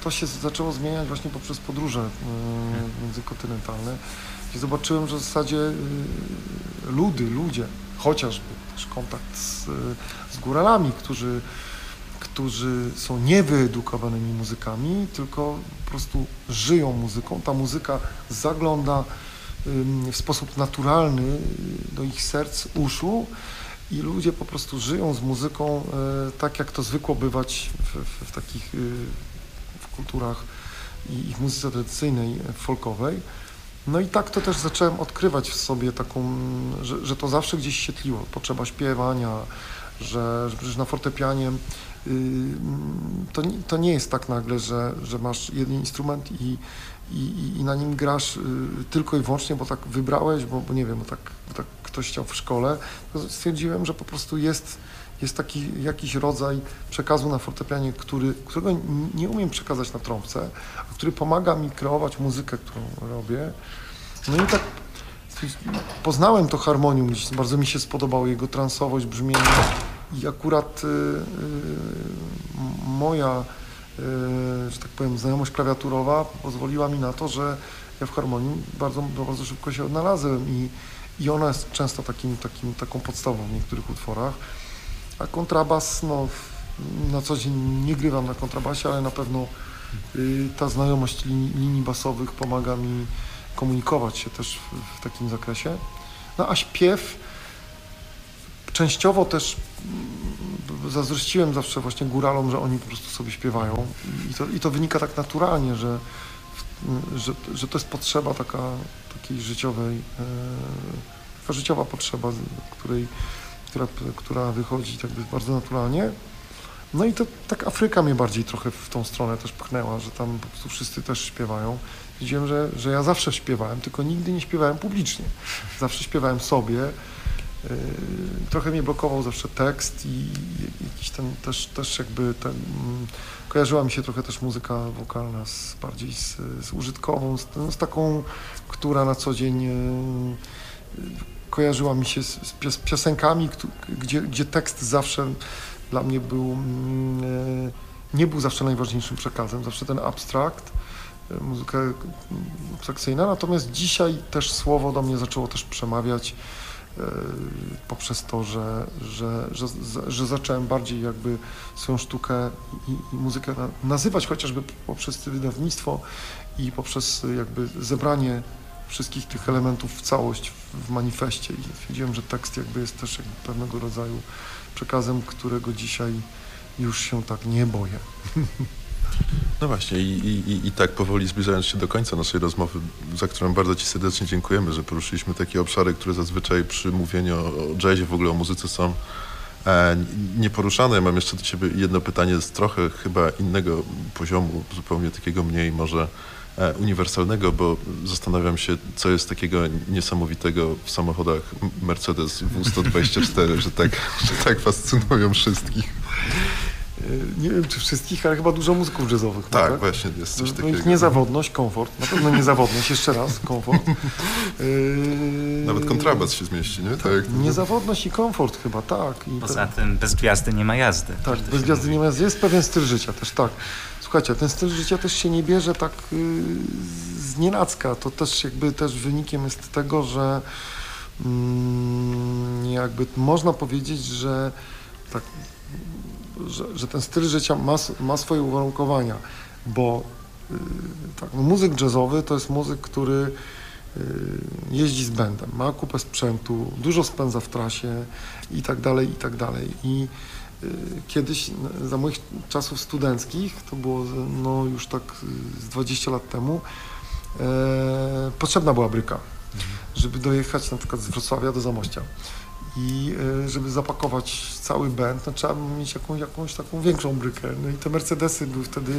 to się zaczęło zmieniać właśnie poprzez podróże y, międzykontynentalne, gdzie zobaczyłem, że w zasadzie y, ludy, ludzie, chociażby też kontakt z, z góralami, którzy, którzy są niewyedukowanymi muzykami, tylko po prostu żyją muzyką. Ta muzyka zagląda w sposób naturalny do ich serc, uszu i ludzie po prostu żyją z muzyką e, tak, jak to zwykło bywać w, w, w takich y, w kulturach i w muzyce tradycyjnej, folkowej. No i tak to też zacząłem odkrywać w sobie taką, że, że to zawsze gdzieś się tliło, potrzeba śpiewania, że, że na fortepianie y, to, to nie jest tak nagle, że, że masz jeden instrument i, i, i na nim grasz y, tylko i wyłącznie, bo tak wybrałeś, bo, bo nie wiem, bo tak, bo tak ktoś chciał w szkole, to stwierdziłem, że po prostu jest, jest taki jakiś rodzaj przekazu na fortepianie, który, którego nie umiem przekazać na trąbce, a który pomaga mi kreować muzykę, którą robię. No i tak poznałem to harmonium, bardzo mi się spodobało jego transowość, brzmienie i akurat y, y, moja że tak powiem, znajomość klawiaturowa pozwoliła mi na to, że ja w harmonii bardzo, bardzo szybko się odnalazłem i, i ona jest często takim, takim, taką podstawą w niektórych utworach. A kontrabas, no, na co dzień nie grywam na kontrabasie, ale na pewno y, ta znajomość linii, linii, basowych pomaga mi komunikować się też w, w takim zakresie. No a śpiew częściowo też zazdrościłem zawsze właśnie góralom, że oni po prostu sobie śpiewają i to, i to wynika tak naturalnie, że, że, że to jest potrzeba taka, takiej życiowej, e, taka życiowa potrzeba, której, która, która wychodzi jakby bardzo naturalnie. No i to tak Afryka mnie bardziej trochę w tą stronę też pchnęła, że tam po prostu wszyscy też śpiewają. Widziałem, że, że ja zawsze śpiewałem, tylko nigdy nie śpiewałem publicznie. Zawsze śpiewałem sobie trochę mnie blokował zawsze tekst i jakiś ten też, też jakby ten, mm, kojarzyła mi się trochę też muzyka wokalna z, bardziej z, z użytkową, z, z taką, która na co dzień kojarzyła mi się z, z piosenkami, gdzie, gdzie tekst zawsze dla mnie był, mm, nie był zawsze najważniejszym przekazem, zawsze ten abstrakt, muzyka abstrakcyjna, natomiast dzisiaj też słowo do mnie zaczęło też przemawiać poprzez to, że, że, że, że zacząłem bardziej jakby swoją sztukę i, i muzykę nazywać chociażby poprzez wydawnictwo i poprzez jakby zebranie wszystkich tych elementów w całość w manifestie i stwierdziłem, że tekst jakby jest też jakby pewnego rodzaju przekazem, którego dzisiaj już się tak nie boję. No właśnie i, i, i tak powoli zbliżając się do końca naszej rozmowy, za którą bardzo Ci serdecznie dziękujemy, że poruszyliśmy takie obszary, które zazwyczaj przy mówieniu o jazzie, w ogóle o muzyce są e, nieporuszane. Ja mam jeszcze do Ciebie jedno pytanie z trochę chyba innego poziomu, zupełnie takiego mniej może e, uniwersalnego, bo zastanawiam się, co jest takiego niesamowitego w samochodach Mercedes W124, że tak, że tak fascynują wszystkich. Nie wiem, czy wszystkich, ale chyba dużo muzyków jazzowych. Tak, tak? właśnie, jest coś takiego. Niezawodność, komfort. Na pewno niezawodność, jeszcze raz, komfort. Nawet kontrabas się zmieści, nie? Tak. Niezawodność i komfort chyba, tak. I Poza to... tym bez gwiazdy nie ma jazdy. Tak, bez gwiazdy nie ma jazdy. Jest pewien styl życia też, tak. Słuchajcie, ten styl życia też się nie bierze tak yy, z nienacka. To też jakby też wynikiem jest tego, że yy, jakby można powiedzieć, że tak że, że ten styl życia ma, ma swoje uwarunkowania, bo yy, tak, no, muzyk jazzowy to jest muzyk, który yy, jeździ z bandem, ma kupę sprzętu, dużo spędza w trasie i tak dalej, i tak dalej. I yy, kiedyś, za moich czasów studenckich, to było no, już tak z 20 lat temu, e, potrzebna była bryka, mhm. żeby dojechać na przykład z Wrocławia do Zamościa i e, żeby zapakować cały band, no trzeba mieć jakąś, jakąś taką większą brykę. No i te Mercedesy były wtedy,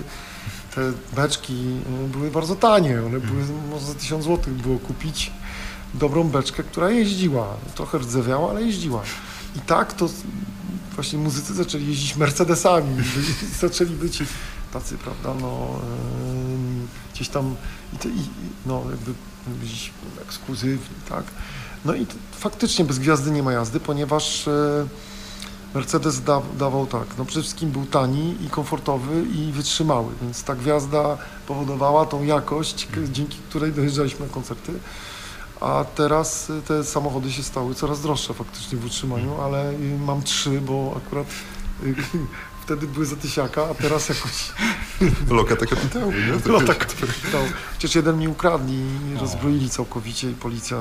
te beczki e, były bardzo tanie, one były, może za 1000 zł było kupić dobrą beczkę, która jeździła, trochę rdzewiała, ale jeździła. I tak to właśnie muzycy zaczęli jeździć Mercedesami, zaczęli być tacy, prawda, no gdzieś tam, i, i, no jakby gdzieś ekskluzywni, tak. No i faktycznie bez gwiazdy nie ma jazdy, ponieważ e, Mercedes da, dawał tak, no przede wszystkim był tani i komfortowy i wytrzymały, więc ta gwiazda powodowała tą jakość, dzięki której dojeżdżaliśmy na koncerty. A teraz e, te samochody się stały coraz droższe faktycznie w utrzymaniu, ale e, mam trzy, bo akurat wtedy były za tysiaka, a teraz jakoś... Lokata kapitału, nie? Lokata kapitału. Przecież jeden mi ukradli i rozbroili całkowicie i policja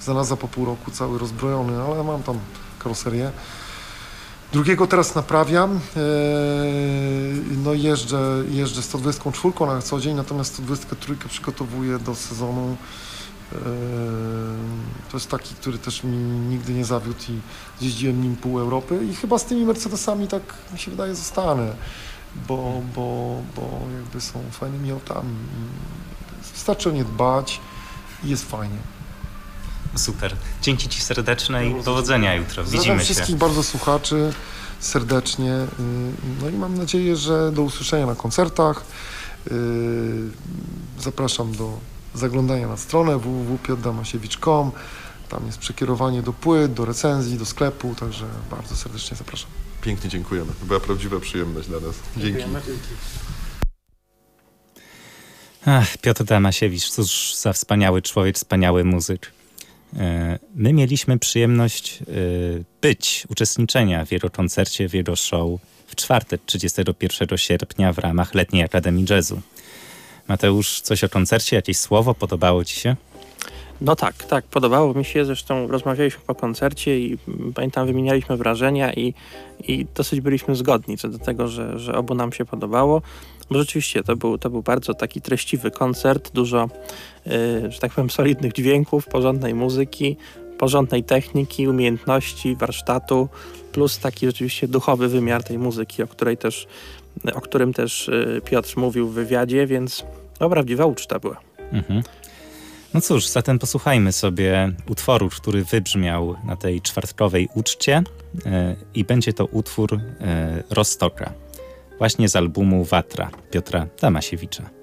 znalazła po pół roku cały rozbrojony, ale mam tam karoserię. Drugiego teraz naprawiam. E, no jeżdżę, jeżdżę 124 na co dzień, natomiast 123 przygotowuję do sezonu. E, to jest taki, który też mi nigdy nie zawiódł i jeździłem nim pół Europy i chyba z tymi Mercedesami tak mi się wydaje zostanę, bo, bo, bo jakby są fajnymi autami. Wystarczy o nie dbać i jest fajnie. Super. Dzięki Ci serdeczne i powodzenia jutro. Widzimy się. wszystkich bardzo słuchaczy serdecznie. Y, no i mam nadzieję, że do usłyszenia na koncertach. Y, zapraszam do zaglądania na stronę www.pioddamasiewicz.com. Tam jest przekierowanie do płyt, do recenzji, do sklepu, także bardzo serdecznie zapraszam. Pięknie dziękujemy. Była prawdziwa przyjemność dla nas. Dzięki. Ach, Piotr Damasiewicz, cóż za wspaniały człowiek, wspaniały muzyk. E, my mieliśmy przyjemność e, być, uczestniczenia w jego koncercie, w jego show w czwartek 31 sierpnia w ramach Letniej Akademii Jazzu. Mateusz, coś o koncercie, jakieś słowo podobało Ci się? No tak, tak, podobało mi się. Zresztą rozmawialiśmy po koncercie i pamiętam, wymienialiśmy wrażenia i, i dosyć byliśmy zgodni co do tego, że, że obu nam się podobało. Bo rzeczywiście to był, to był bardzo taki treściwy koncert, dużo, yy, że tak powiem, solidnych dźwięków, porządnej muzyki, porządnej techniki, umiejętności, warsztatu, plus taki rzeczywiście duchowy wymiar tej muzyki, o, której też, o którym też yy, Piotr mówił w wywiadzie, więc no, prawdziwa uczta była. Mhm. No cóż, zatem posłuchajmy sobie utworu, który wybrzmiał na tej czwartkowej uczcie e, i będzie to utwór e, Rostoka, właśnie z albumu Watra Piotra Damasiewicza.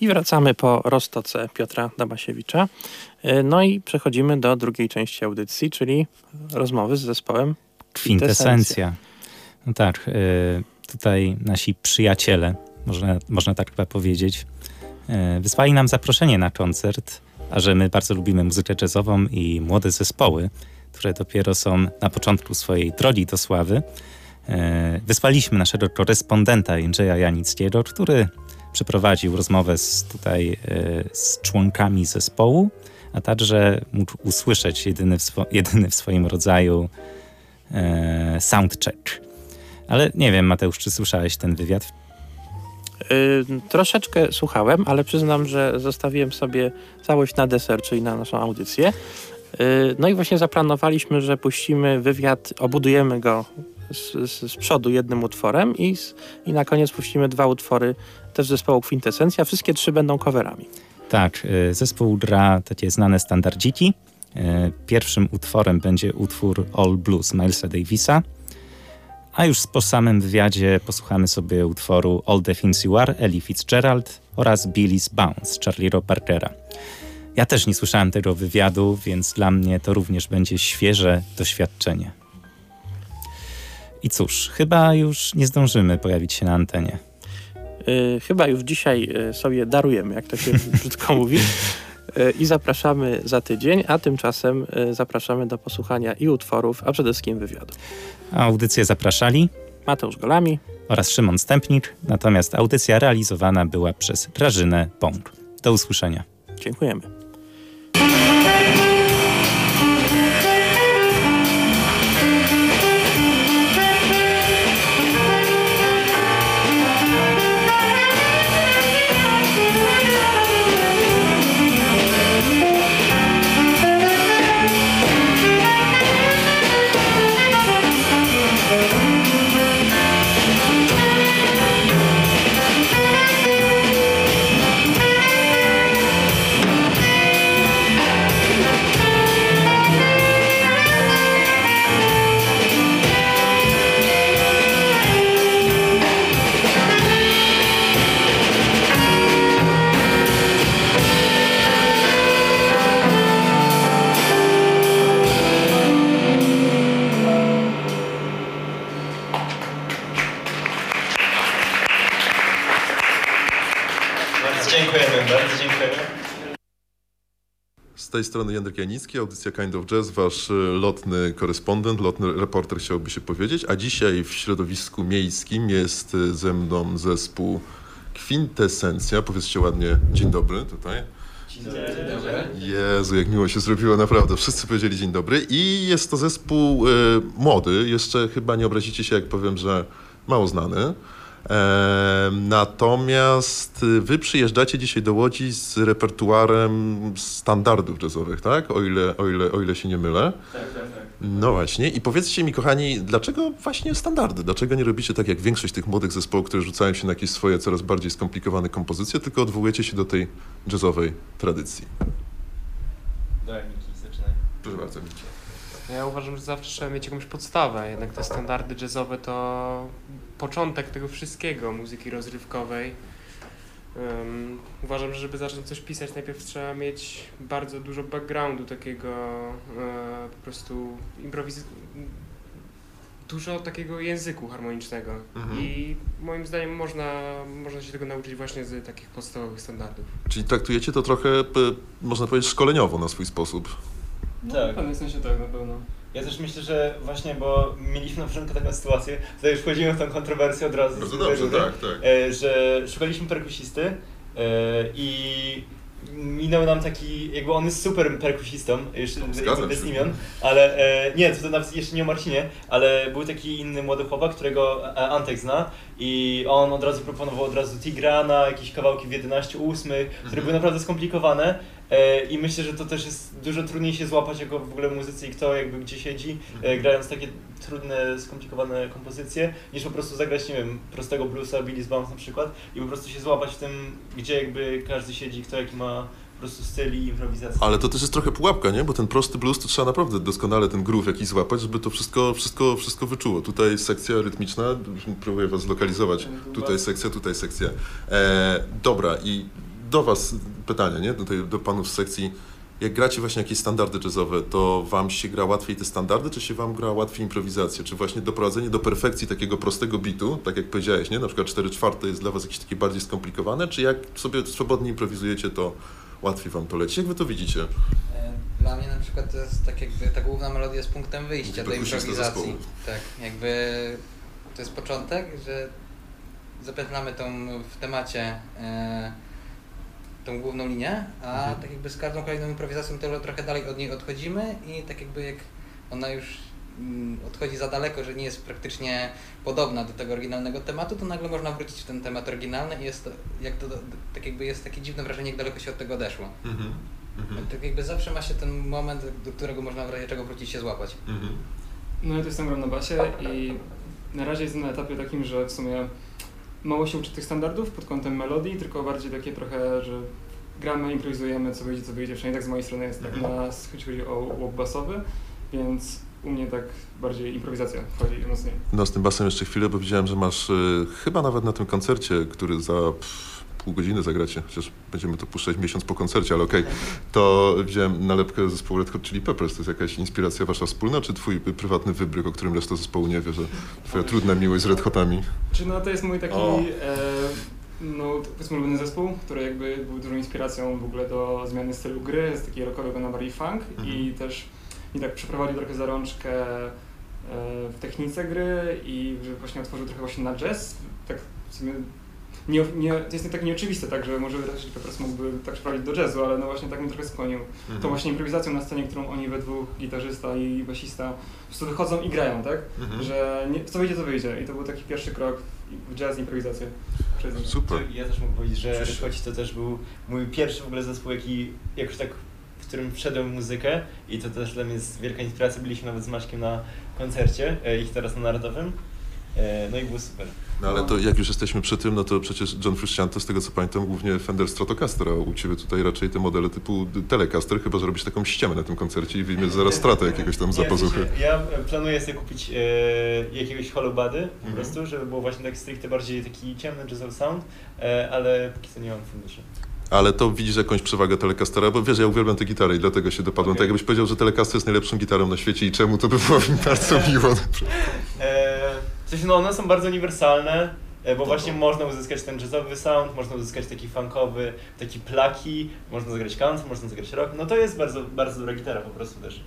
I wracamy po roztoce Piotra Damasiewicza. Y, No i przechodzimy do drugiej części audycji, czyli rozmowy z zespołem Kwintesencja. No tak, y, tutaj nasi przyjaciele, można, można tak chyba powiedzieć, y, wysłali nam zaproszenie na koncert, a że my bardzo lubimy muzykę jazzową i młode zespoły, które dopiero są na początku swojej drogi do sławy, wysłaliśmy naszego korespondenta Jędrzeja Janickiego, który przeprowadził rozmowę z, tutaj y, z członkami zespołu, a także mógł usłyszeć jedyny w, swo- jedyny w swoim rodzaju e, soundcheck. Ale nie wiem, Mateusz, czy słyszałeś ten wywiad? Y, troszeczkę słuchałem, ale przyznam, że zostawiłem sobie całość na deser, czyli na naszą audycję. Y, no i właśnie zaplanowaliśmy, że puścimy wywiad, obudujemy go z, z, z przodu jednym utworem i, z, i na koniec puścimy dwa utwory też zespołu Kwintesencja. Wszystkie trzy będą coverami. Tak, e, zespół gra takie znane standardziki. E, Pierwszym utworem będzie utwór All Blues Milesa Davisa, a już po samym wywiadzie posłuchamy sobie utworu All the Things You Are Ellie Fitzgerald oraz Billy's Bounce Charlie'ego Parkera. Ja też nie słyszałem tego wywiadu, więc dla mnie to również będzie świeże doświadczenie. I cóż, chyba już nie zdążymy pojawić się na antenie. Y, chyba już dzisiaj y, sobie darujemy, jak to się brzydko mówi. Y, I zapraszamy za tydzień, a tymczasem y, zapraszamy do posłuchania i utworów, a przede wszystkim wywiadu. A audycję zapraszali Mateusz Golami, oraz Szymon Stępnik, natomiast audycja realizowana była przez Grażynę Pąk. Do usłyszenia. dziękujemy. Tej strony Jędrek Janicki, audycja Kind of Jazz, wasz e, lotny korespondent, lotny reporter chciałby się powiedzieć, a dzisiaj w środowisku miejskim jest e, ze mną zespół Kwintesencja. Powiedzcie ładnie dzień dobry tutaj. Jezu, jak miło się zrobiło, naprawdę. Wszyscy powiedzieli dzień dobry. I jest to zespół e, młody. Jeszcze chyba nie obrazicie się, jak powiem, że mało znany. Natomiast y, wy przyjeżdżacie dzisiaj do Łodzi z repertuarem standardów jazzowych, tak? O ile, o ile, o ile się nie mylę. Tak, tak, tak. No właśnie. I powiedzcie mi, kochani, dlaczego właśnie standardy? Dlaczego nie robicie tak jak większość tych młodych zespołów, które rzucają się na jakieś swoje coraz bardziej skomplikowane kompozycje, tylko odwołujecie się do tej jazzowej tradycji? Daj Miki, zaczynaj. Proszę bardzo, Miki. Ja uważam, że zawsze trzeba mieć jakąś podstawę. Jednak te standardy jazzowe to początek tego wszystkiego, muzyki rozrywkowej. Ym, uważam, że żeby zacząć coś pisać, najpierw trzeba mieć bardzo dużo backgroundu takiego e, po prostu improwiz... Dużo takiego języku harmonicznego. Mhm. I moim zdaniem można, można się tego nauczyć właśnie z takich podstawowych standardów. Czyli traktujecie to trochę, można powiedzieć, szkoleniowo na swój sposób. Tak. W pewnym sensie tak, na pewno. Ja też myślę, że właśnie, bo mieliśmy na początku taką sytuację, tutaj już wchodzimy w tą kontrowersję od razu. Bardzo dobrze, góry, tak, tak. e, że szukaliśmy perkusisty e, i minął nam taki, jakby on jest super perkusistą, jeszcze jakby bez imion, ale e, nie, to, to nawet jeszcze nie o Marcinie, ale był taki inny młody chłopak, którego Antek zna i on od razu proponował od razu Tigrana, jakieś kawałki w 11 ósmych, które Mhm. były naprawdę skomplikowane i myślę, że to też jest dużo trudniej się złapać jako w ogóle muzycy i kto jakby gdzie siedzi, e, grając takie trudne, skomplikowane kompozycje, niż po prostu zagrać, nie wiem, prostego bluesa, Billy's Bounce na przykład i po prostu się złapać w tym, gdzie jakby każdy siedzi, kto jaki ma po prostu styl i improwizację. Ale to też jest trochę pułapka, nie? Bo ten prosty blues to trzeba naprawdę doskonale ten groove jakiś złapać, żeby to wszystko, wszystko, wszystko wyczuło. Tutaj sekcja rytmiczna, próbuję was zlokalizować. Tutaj sekcja, tutaj sekcja. E, dobra, i do was pytanie, nie? Do, tej, do panów z sekcji. Jak gracie właśnie jakieś standardy jazzowe, to wam się gra łatwiej te standardy, czy się wam gra łatwiej improwizację? Czy właśnie doprowadzenie do perfekcji takiego prostego bitu, tak jak powiedziałeś, nie? Na przykład 4 czwarte jest dla was jakieś takie bardziej skomplikowane, czy jak sobie swobodnie improwizujecie, to łatwiej wam to leci? Jak wy to widzicie? E, Dla mnie na przykład to jest tak jakby ta główna melodia jest punktem wyjścia do improwizacji. Tak, jakby to jest początek, że zapętlamy tą w temacie e, tą główną linię, a Mhm. tak jakby z każdą kolejną improwizacją to trochę dalej od niej odchodzimy i tak jakby jak ona już mm, odchodzi za daleko, że nie jest praktycznie podobna do tego oryginalnego tematu, to nagle można wrócić w ten temat oryginalny i jest to, jak to, tak jakby jest takie dziwne wrażenie, jak daleko się od tego odeszło. Mhm. Tak jakby zawsze ma się ten moment, do którego można w razie czego wrócić się złapać. Mhm. No ja tu jestem gram na basie i na razie jestem na etapie takim, że w sumie mało się uczy tych standardów pod kątem melodii, tylko bardziej takie trochę, że gramy, improwizujemy, co wyjdzie, co wyjdzie. Przynajmniej tak z mojej strony jest tak Mhm. na, jeśli chodzi o łop basowy, więc u mnie tak bardziej improwizacja wchodzi mocniej. No z tym basem jeszcze chwilę, bo widziałem, że masz y, chyba nawet na tym koncercie, który za pff, pół godziny zagracie, chociaż będziemy to puszczać miesiąc po koncercie, ale okej, to widziałem nalepkę zespołu Red Hot Chili Peppers. To jest jakaś inspiracja wasza wspólna, czy twój prywatny wybryk, o którym reszta zespołu nie wie, że twoja trudna miłość z Red Hotami? Czy no to jest mój taki, O. e, no powiedzmy ulubiony zespół, który jakby był dużą inspiracją w ogóle do zmiany stylu gry, z takiej rockowej na bardziej funk Mhm. i też mi tak przeprowadził trochę za rączkę e, w technice gry i właśnie otworzył trochę właśnie na jazz, tak w sumie nie, nie, to jest nie tak nieoczywiste, tak, że może Red po prostu mógłby tak przeprowadzić do jazzu, ale no właśnie tak mnie trochę skłonił Mhm. tą właśnie improwizacją na scenie, którą oni we dwóch, gitarzysta i basista, po prostu wychodzą i grają, tak? Mhm. Że nie, co wyjdzie, to wyjdzie. I to był taki pierwszy krok w jazz improwizację. Super. Ja też mogę powiedzieć, że. Red Hot to też był mój pierwszy w ogóle zespół, jaki jakoś tak, w którym wszedłem w muzykę i to też dla mnie jest wielka inspiracja. Byliśmy nawet z Maćkiem na koncercie, e, ich teraz na Narodowym. E, No i było super. No ale to jak już jesteśmy przy tym, no to przecież John Frusciante, z tego co pamiętam, głównie Fender Stratocaster, a u Ciebie tutaj raczej te modele typu Telecaster, chyba że robisz taką ściemę na tym koncercie i wyjmiesz zaraz stratę jakiegoś tam Nie, za w pazuchy. sensie, Ja e, planuję sobie kupić e, jakiegoś holobady po Mhm. prostu, żeby było właśnie tak stricte bardziej taki ciemny jazzowy sound, e, ale póki co nie mam funduszy. Ale to widzisz jakąś przewagę Telecastera, bo wiesz, ja uwielbiam te gitary i dlatego się dopadłem. Okej. Tak jakbyś powiedział, że Telecaster jest najlepszą gitarą na świecie i czemu, to by było mi bardzo miło. E, sensie, no one są bardzo uniwersalne, e, bo właśnie można uzyskać ten jazzowy sound, można uzyskać taki funkowy, taki plaki, można zagrać country, można zagrać rock, no to jest bardzo, bardzo dobra gitara po prostu też.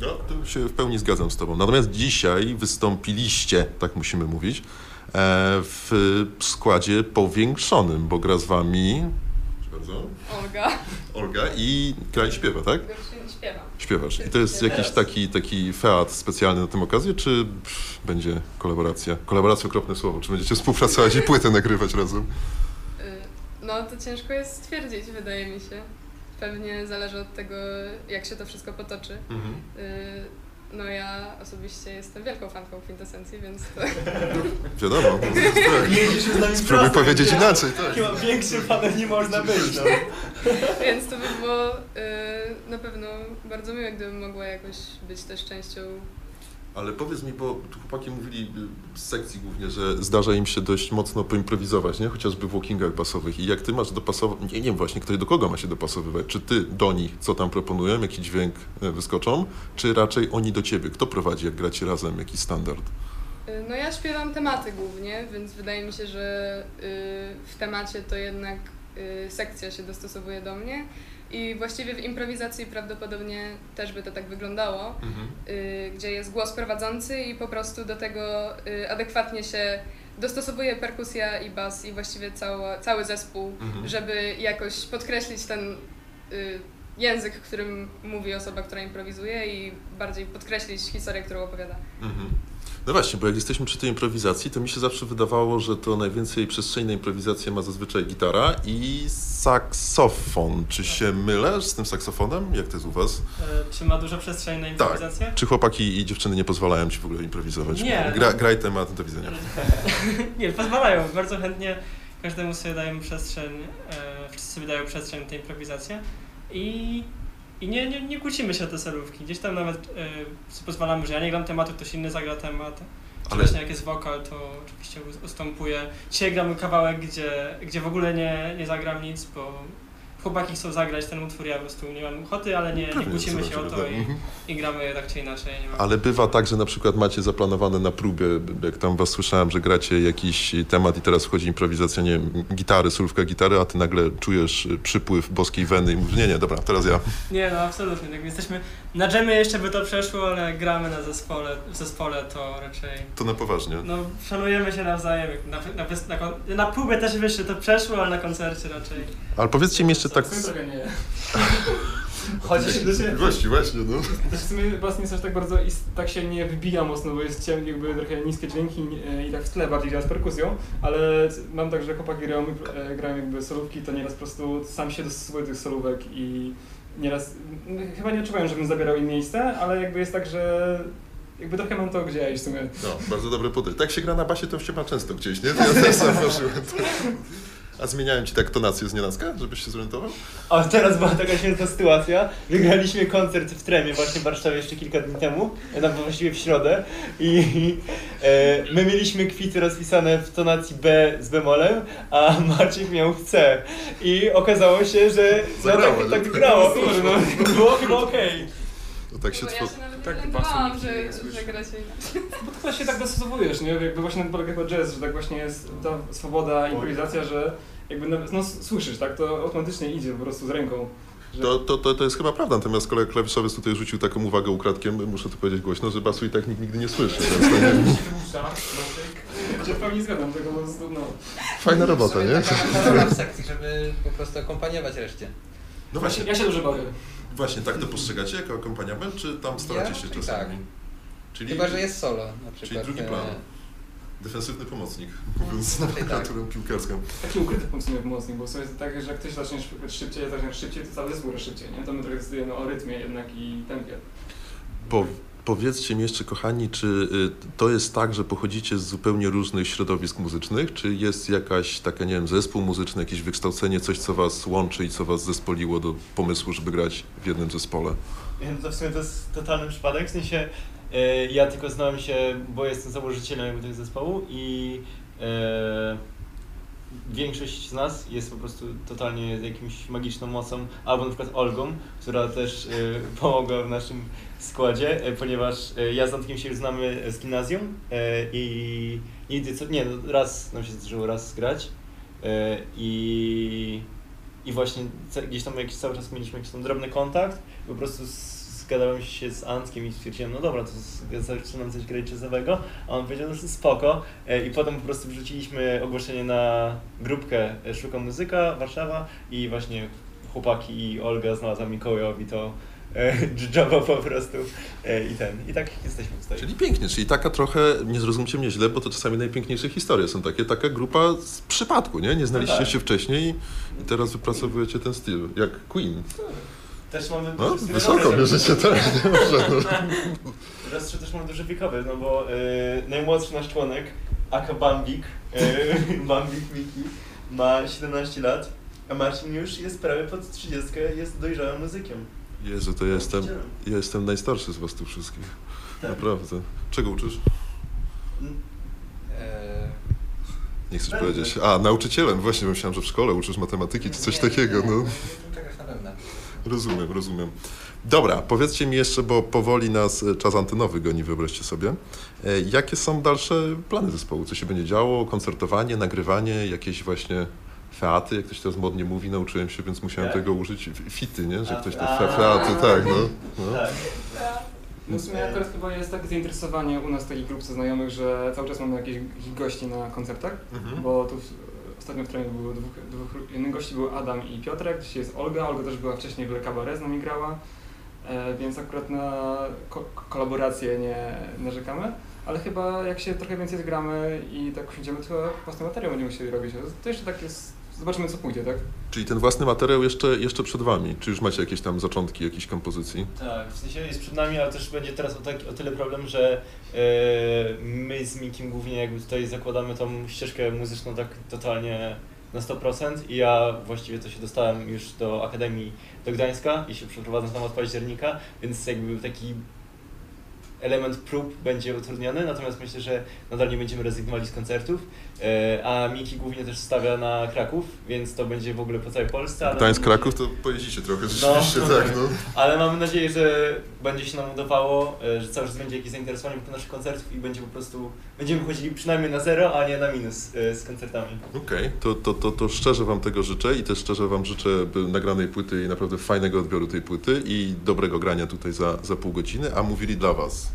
No, to się w pełni zgadzam z Tobą. Natomiast dzisiaj wystąpiliście, tak musimy mówić, e, w składzie powiększonym, bo gra z Wami... Bardzo. Olga. Olga i gra i śpiewa, tak? Śpiewam. Śpiewasz. I to jest jakiś taki, taki feat specjalny na tę okazję, czy pff, będzie kolaboracja? Kolaboracja okropne słowo. Czy będziecie współpracować i płytę nagrywać razem? Y, No to ciężko jest stwierdzić, wydaje mi się. Pewnie zależy od tego, jak się to wszystko potoczy. Y, No ja osobiście jestem wielką fanką kwintesencji, więc to... Wiadomo. Jedziesz z nami Spróbuj prosto, powiedzieć ja- inaczej, tak. Chyba większym fanem nie można być, no. Więc to by było y, na pewno bardzo miłe, gdybym mogła jakoś być też częścią Ale powiedz mi, bo chłopaki mówili y, z sekcji głównie, że zdarza im się dość mocno poimprowizować, nie? Chociażby w walkingach basowych. I jak ty masz dopasować, nie, wiem właśnie, ktoś do kogo ma się dopasowywać? Czy ty do nich, co tam proponują, jaki dźwięk e, wyskoczą, czy raczej oni do ciebie? Kto prowadzi, jak gracie razem, jaki standard? Y, No ja śpiewam tematy głównie, więc wydaje mi się, że y, w temacie to jednak sekcja się dostosowuje do mnie i właściwie w improwizacji prawdopodobnie też by to tak wyglądało, y, gdzie jest głos prowadzący i po prostu do tego y, adekwatnie się dostosowuje perkusja i bas i właściwie cała, cały zespół, Mhm. żeby jakoś podkreślić ten y, język, którym mówi osoba, która improwizuje i bardziej podkreślić historię, którą opowiada. Mhm. No właśnie, bo jak jesteśmy przy tej improwizacji, to mi się zawsze wydawało, że to najwięcej przestrzeni na improwizację ma zazwyczaj gitara i saksofon. Czy się mylę z tym saksofonem? Jak to jest u was? E, Czy ma dużo przestrzeni na improwizację? Czy chłopaki i dziewczyny nie pozwalają ci w ogóle improwizować? Nie. Gra, graj temat, do widzenia. Nie, pozwalają. Bardzo chętnie każdemu sobie dają przestrzeń, e, wszyscy sobie dają przestrzeń na tę improwizację i, i nie, nie, nie kłócimy się o te solówki. Gdzieś tam nawet sobie pozwalamy, że ja nie gram tematu, ktoś inny zagra temat. Czy Ale- właśnie jak jest wokal, to oczywiście us- ustępuję. Dzisiaj gramy kawałek, gdzie, gdzie w ogóle nie, nie zagram nic, bo chłopaki chcą zagrać ten utwór, ja po prostu nie mam ochoty, ale nie, nie kłócimy się o to i, Mhm. i gramy tak czy inaczej. Ale bywa tak, że na przykład macie zaplanowane na próbie, jak tam was słyszałem, że gracie jakiś temat i teraz wchodzi improwizacja, nie wiem, gitary, solówka gitary, a ty nagle czujesz przypływ boskiej weny i mówisz, nie, nie, dobra, teraz ja. Nie, no absolutnie. Tak, jesteśmy na dżemie jeszcze by to przeszło, ale jak gramy na zespole, w zespole to raczej To na poważnie. no, szanujemy się nawzajem. Na, na, na, na próbie też że to przeszło, ale na koncercie raczej. Ale powiedzcie mi jeszcze tak... Trochę nie. Chociaż Właśnie, właśnie, no. Też w sumie bas nie jest aż tak bardzo, tak się nie wybija mocno, bo jest ciemny, jakby trochę niskie dźwięki e, i tak w tle bardziej działa z perkusją, ale mam tak, że chłopaki grają, e, grają jakby solówki, to nieraz po prostu sam się dostosowuję do tych solówek i nieraz, chyba nie odczuwają, żebym zabierał im miejsce, ale jakby jest tak, że jakby trochę mam to gdzieś w sumie. No, bardzo dobre podejście. Tak się gra na basie, to się ma często gdzieś, nie? Ja też sam. A zmieniałem ci tak tonację z nienacka, żebyś się zorientował? A teraz była taka świetna sytuacja. Wygraliśmy koncert w Tremie właśnie w Warszawie jeszcze kilka dni temu, no właściwie w środę i e, my mieliśmy kwity rozpisane w tonacji B z bemolem, a Marcin miał w C i okazało się, że no, Zagrało, tak, tak grało, no, było chyba okej. To tak się ja Tak, nie orientowałam, basu że, że gracie. Bo to się tak dostosowujesz, nie? Jakby właśnie na polega chyba jazz, że tak właśnie jest ta swoboda, improwizacja, że jakby no, no słyszysz, tak? To automatycznie idzie po prostu z ręką. Że... To, to, to, to jest chyba prawda, natomiast kolega klawiszowiec tutaj rzucił taką uwagę ukradkiem, muszę to powiedzieć głośno, że basu i tak nikt nigdy nie słyszy. Nie... Się w pełni zgadzam, tego po prostu, no. Fajna robota, nie? Taka w sekcji, żeby po prostu akompaniować reszcie. No właśnie, Ja się dobrze bawię. Właśnie tak to postrzegacie jako akompaniament, czy tam staracie Ja się czasami? tak. Czyli Chyba, że jest solo na Czyli przykład. drugi e, plan. defensywny pomocnik, mówiąc raczej tak. nomenklaturą piłkarską. Taki ukryty pomocnik pomocnik, bo sobie jest tak, że jak ktoś zacznie szybciej, ja szybciej, to cały zespół szybciej, nie? To my trochę decydujemy o rytmie jednak i tempie. Po, powiedzcie mi jeszcze, kochani, czy y, to jest tak, że pochodzicie z zupełnie różnych środowisk muzycznych, czy jest jakaś taka, nie wiem, zespół muzyczny, jakieś wykształcenie, coś, co was łączy i co was zespoliło do pomysłu, żeby grać w jednym zespole? To w sumie to jest totalny przypadek, w sensie e, ja tylko znałem się, bo jestem założycielem tego zespołu i e, większość z nas jest po prostu totalnie z jakimś magiczną mocą, albo na przykład Olgą, która też e, pomogła w naszym składzie, e, ponieważ e, ja z Antkiem się znamy z gimnazjum i nigdy, co, nie, no, raz nam się zdarzyło raz grać i, i właśnie gdzieś tam jakiś cały czas mieliśmy jakiś tam drobny kontakt, po prostu s- zgadałem się z Antkiem i stwierdziłem, no dobra, to zaczynam coś grać jazzowego, a on powiedział, że spoko E, i potem po prostu wrzuciliśmy ogłoszenie na grupkę e, Szukam Muzyka Warszawa i właśnie chłopaki i Olga znalazła Mikołajowi to e, dżdżowo po prostu i ten, i tak jesteśmy tutaj. Czyli pięknie, czyli taka trochę, nie zrozumcie mnie źle, bo to czasami najpiękniejsze historie są takie, taka grupa z przypadku, nie? Nie znaliście No tak. się wcześniej i, i teraz wypracowujecie ten styl, jak Queen. Też mamy No, wysoko bierzecie, tak, nie może, no. Teraz też mamy duży wiekowy, no bo e, najmłodszy nasz członek, Aka Bambik, e, Bambik Miki, ma 17 lat, a Marcin już jest prawie pod 30, jest dojrzałym muzykiem. Jezu, to ja jestem, ja jestem najstarszy z was tu wszystkich. Tak. Naprawdę. Czego uczysz? e, Nie chcesz Będę. powiedzieć. A, nauczycielem, właśnie myślałem, że w szkole uczysz matematyki czy coś nie, takiego. nie, No. Czegoś na pewno. Rozumiem, rozumiem. Dobra, powiedzcie mi jeszcze, bo powoli nas e, czas antenowy goni, wyobraźcie sobie. E, Jakie są dalsze plany zespołu? Co się będzie działo? Koncertowanie, nagrywanie, jakieś właśnie featy, jak ktoś teraz modnie mówi, nauczyłem się, więc musiałem Tak. tego użyć. Fity, nie? Że ktoś te a, fe, featy, tak, no. no. Tak. No w sumie akurat chyba jest takie zainteresowanie u nas takich grup znajomych, że cały czas mamy jakieś gości na koncertach, Mhm. bo tu w- ostatnio w treningu było dwóch, dwóch innych gości, był Adam i Piotrek, dzisiaj jest Olga, Olga też była wcześniej w Le Cabaret z nami grała, e, więc akurat na ko- kolaborację nie narzekamy, ale chyba jak się trochę więcej zgramy i tak usiądziemy, to własny materiał będziemy musieli robić, to jeszcze tak jest, zobaczymy co pójdzie, tak? Czyli ten własny materiał jeszcze, jeszcze przed wami. Czy już macie jakieś tam zaczątki jakichś kompozycji? Tak, w sensie jest przed nami, ale też będzie teraz o, tak, o tyle problem, że e, my z Mikim głównie jakby tutaj zakładamy tą ścieżkę muzyczną tak totalnie na 100% i ja właściwie to się dostałem już do Akademii do Gdańska i się przeprowadzam tam od października, więc jakby taki element prób będzie utrudniony, natomiast myślę, że nadal nie będziemy rezygnowali z koncertów, e, a Miki głównie też stawia na Kraków, więc to będzie w ogóle po całej Polsce. ale- Gdańsk, Kraków, to pojeździcie trochę, rzeczywiście, No. tak, no. Ale mamy nadzieję, że będzie się nam udawało, e, że cały czas będzie jakieś zainteresowanie do naszych koncertów i będzie po prostu, będziemy chodzili przynajmniej na zero, a nie na minus e, z koncertami. Okej, to, to, to, to szczerze Wam tego życzę i też szczerze Wam życzę nagranej płyty i naprawdę fajnego odbioru tej płyty i dobrego grania tutaj za, za pół godziny, a mówili dla Was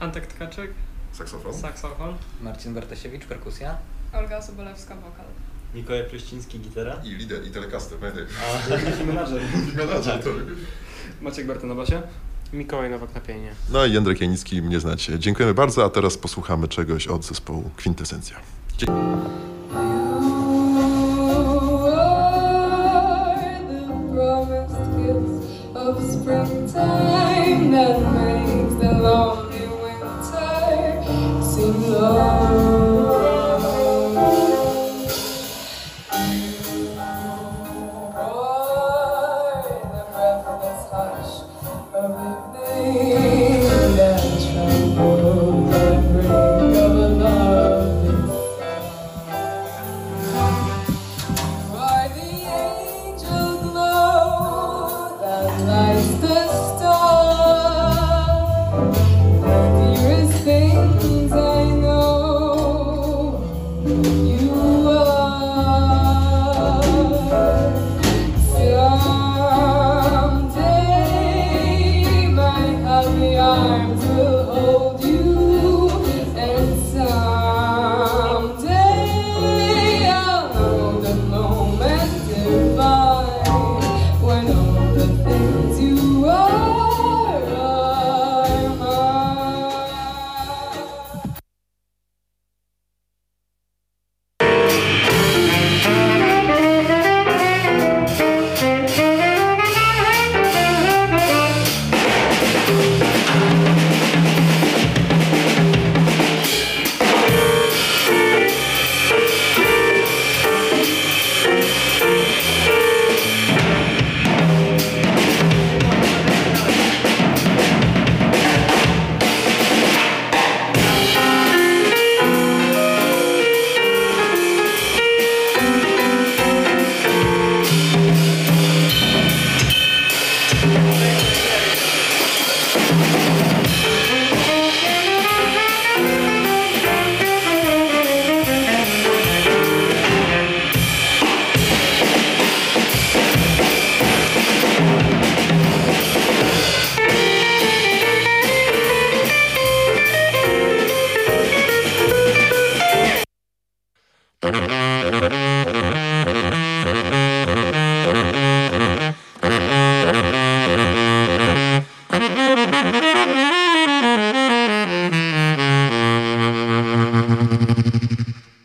Antek Tkaczyk, saksofon, saksofon. Marcin Bartasiewicz, perkusja. Olga Sobolewska, wokal. Mikołaj Preściński, gitara. i lider, i telecaster, pamiętaj. A, I menadżer. I menadżer, to Maciek Berta na basie. Mikołaj Nowak na pienie. No i Jędrek Janicki, mnie znacie. Dziękujemy bardzo, a teraz posłuchamy czegoś od zespołu Kwintesencja. Of springtime that makes the winter Oh.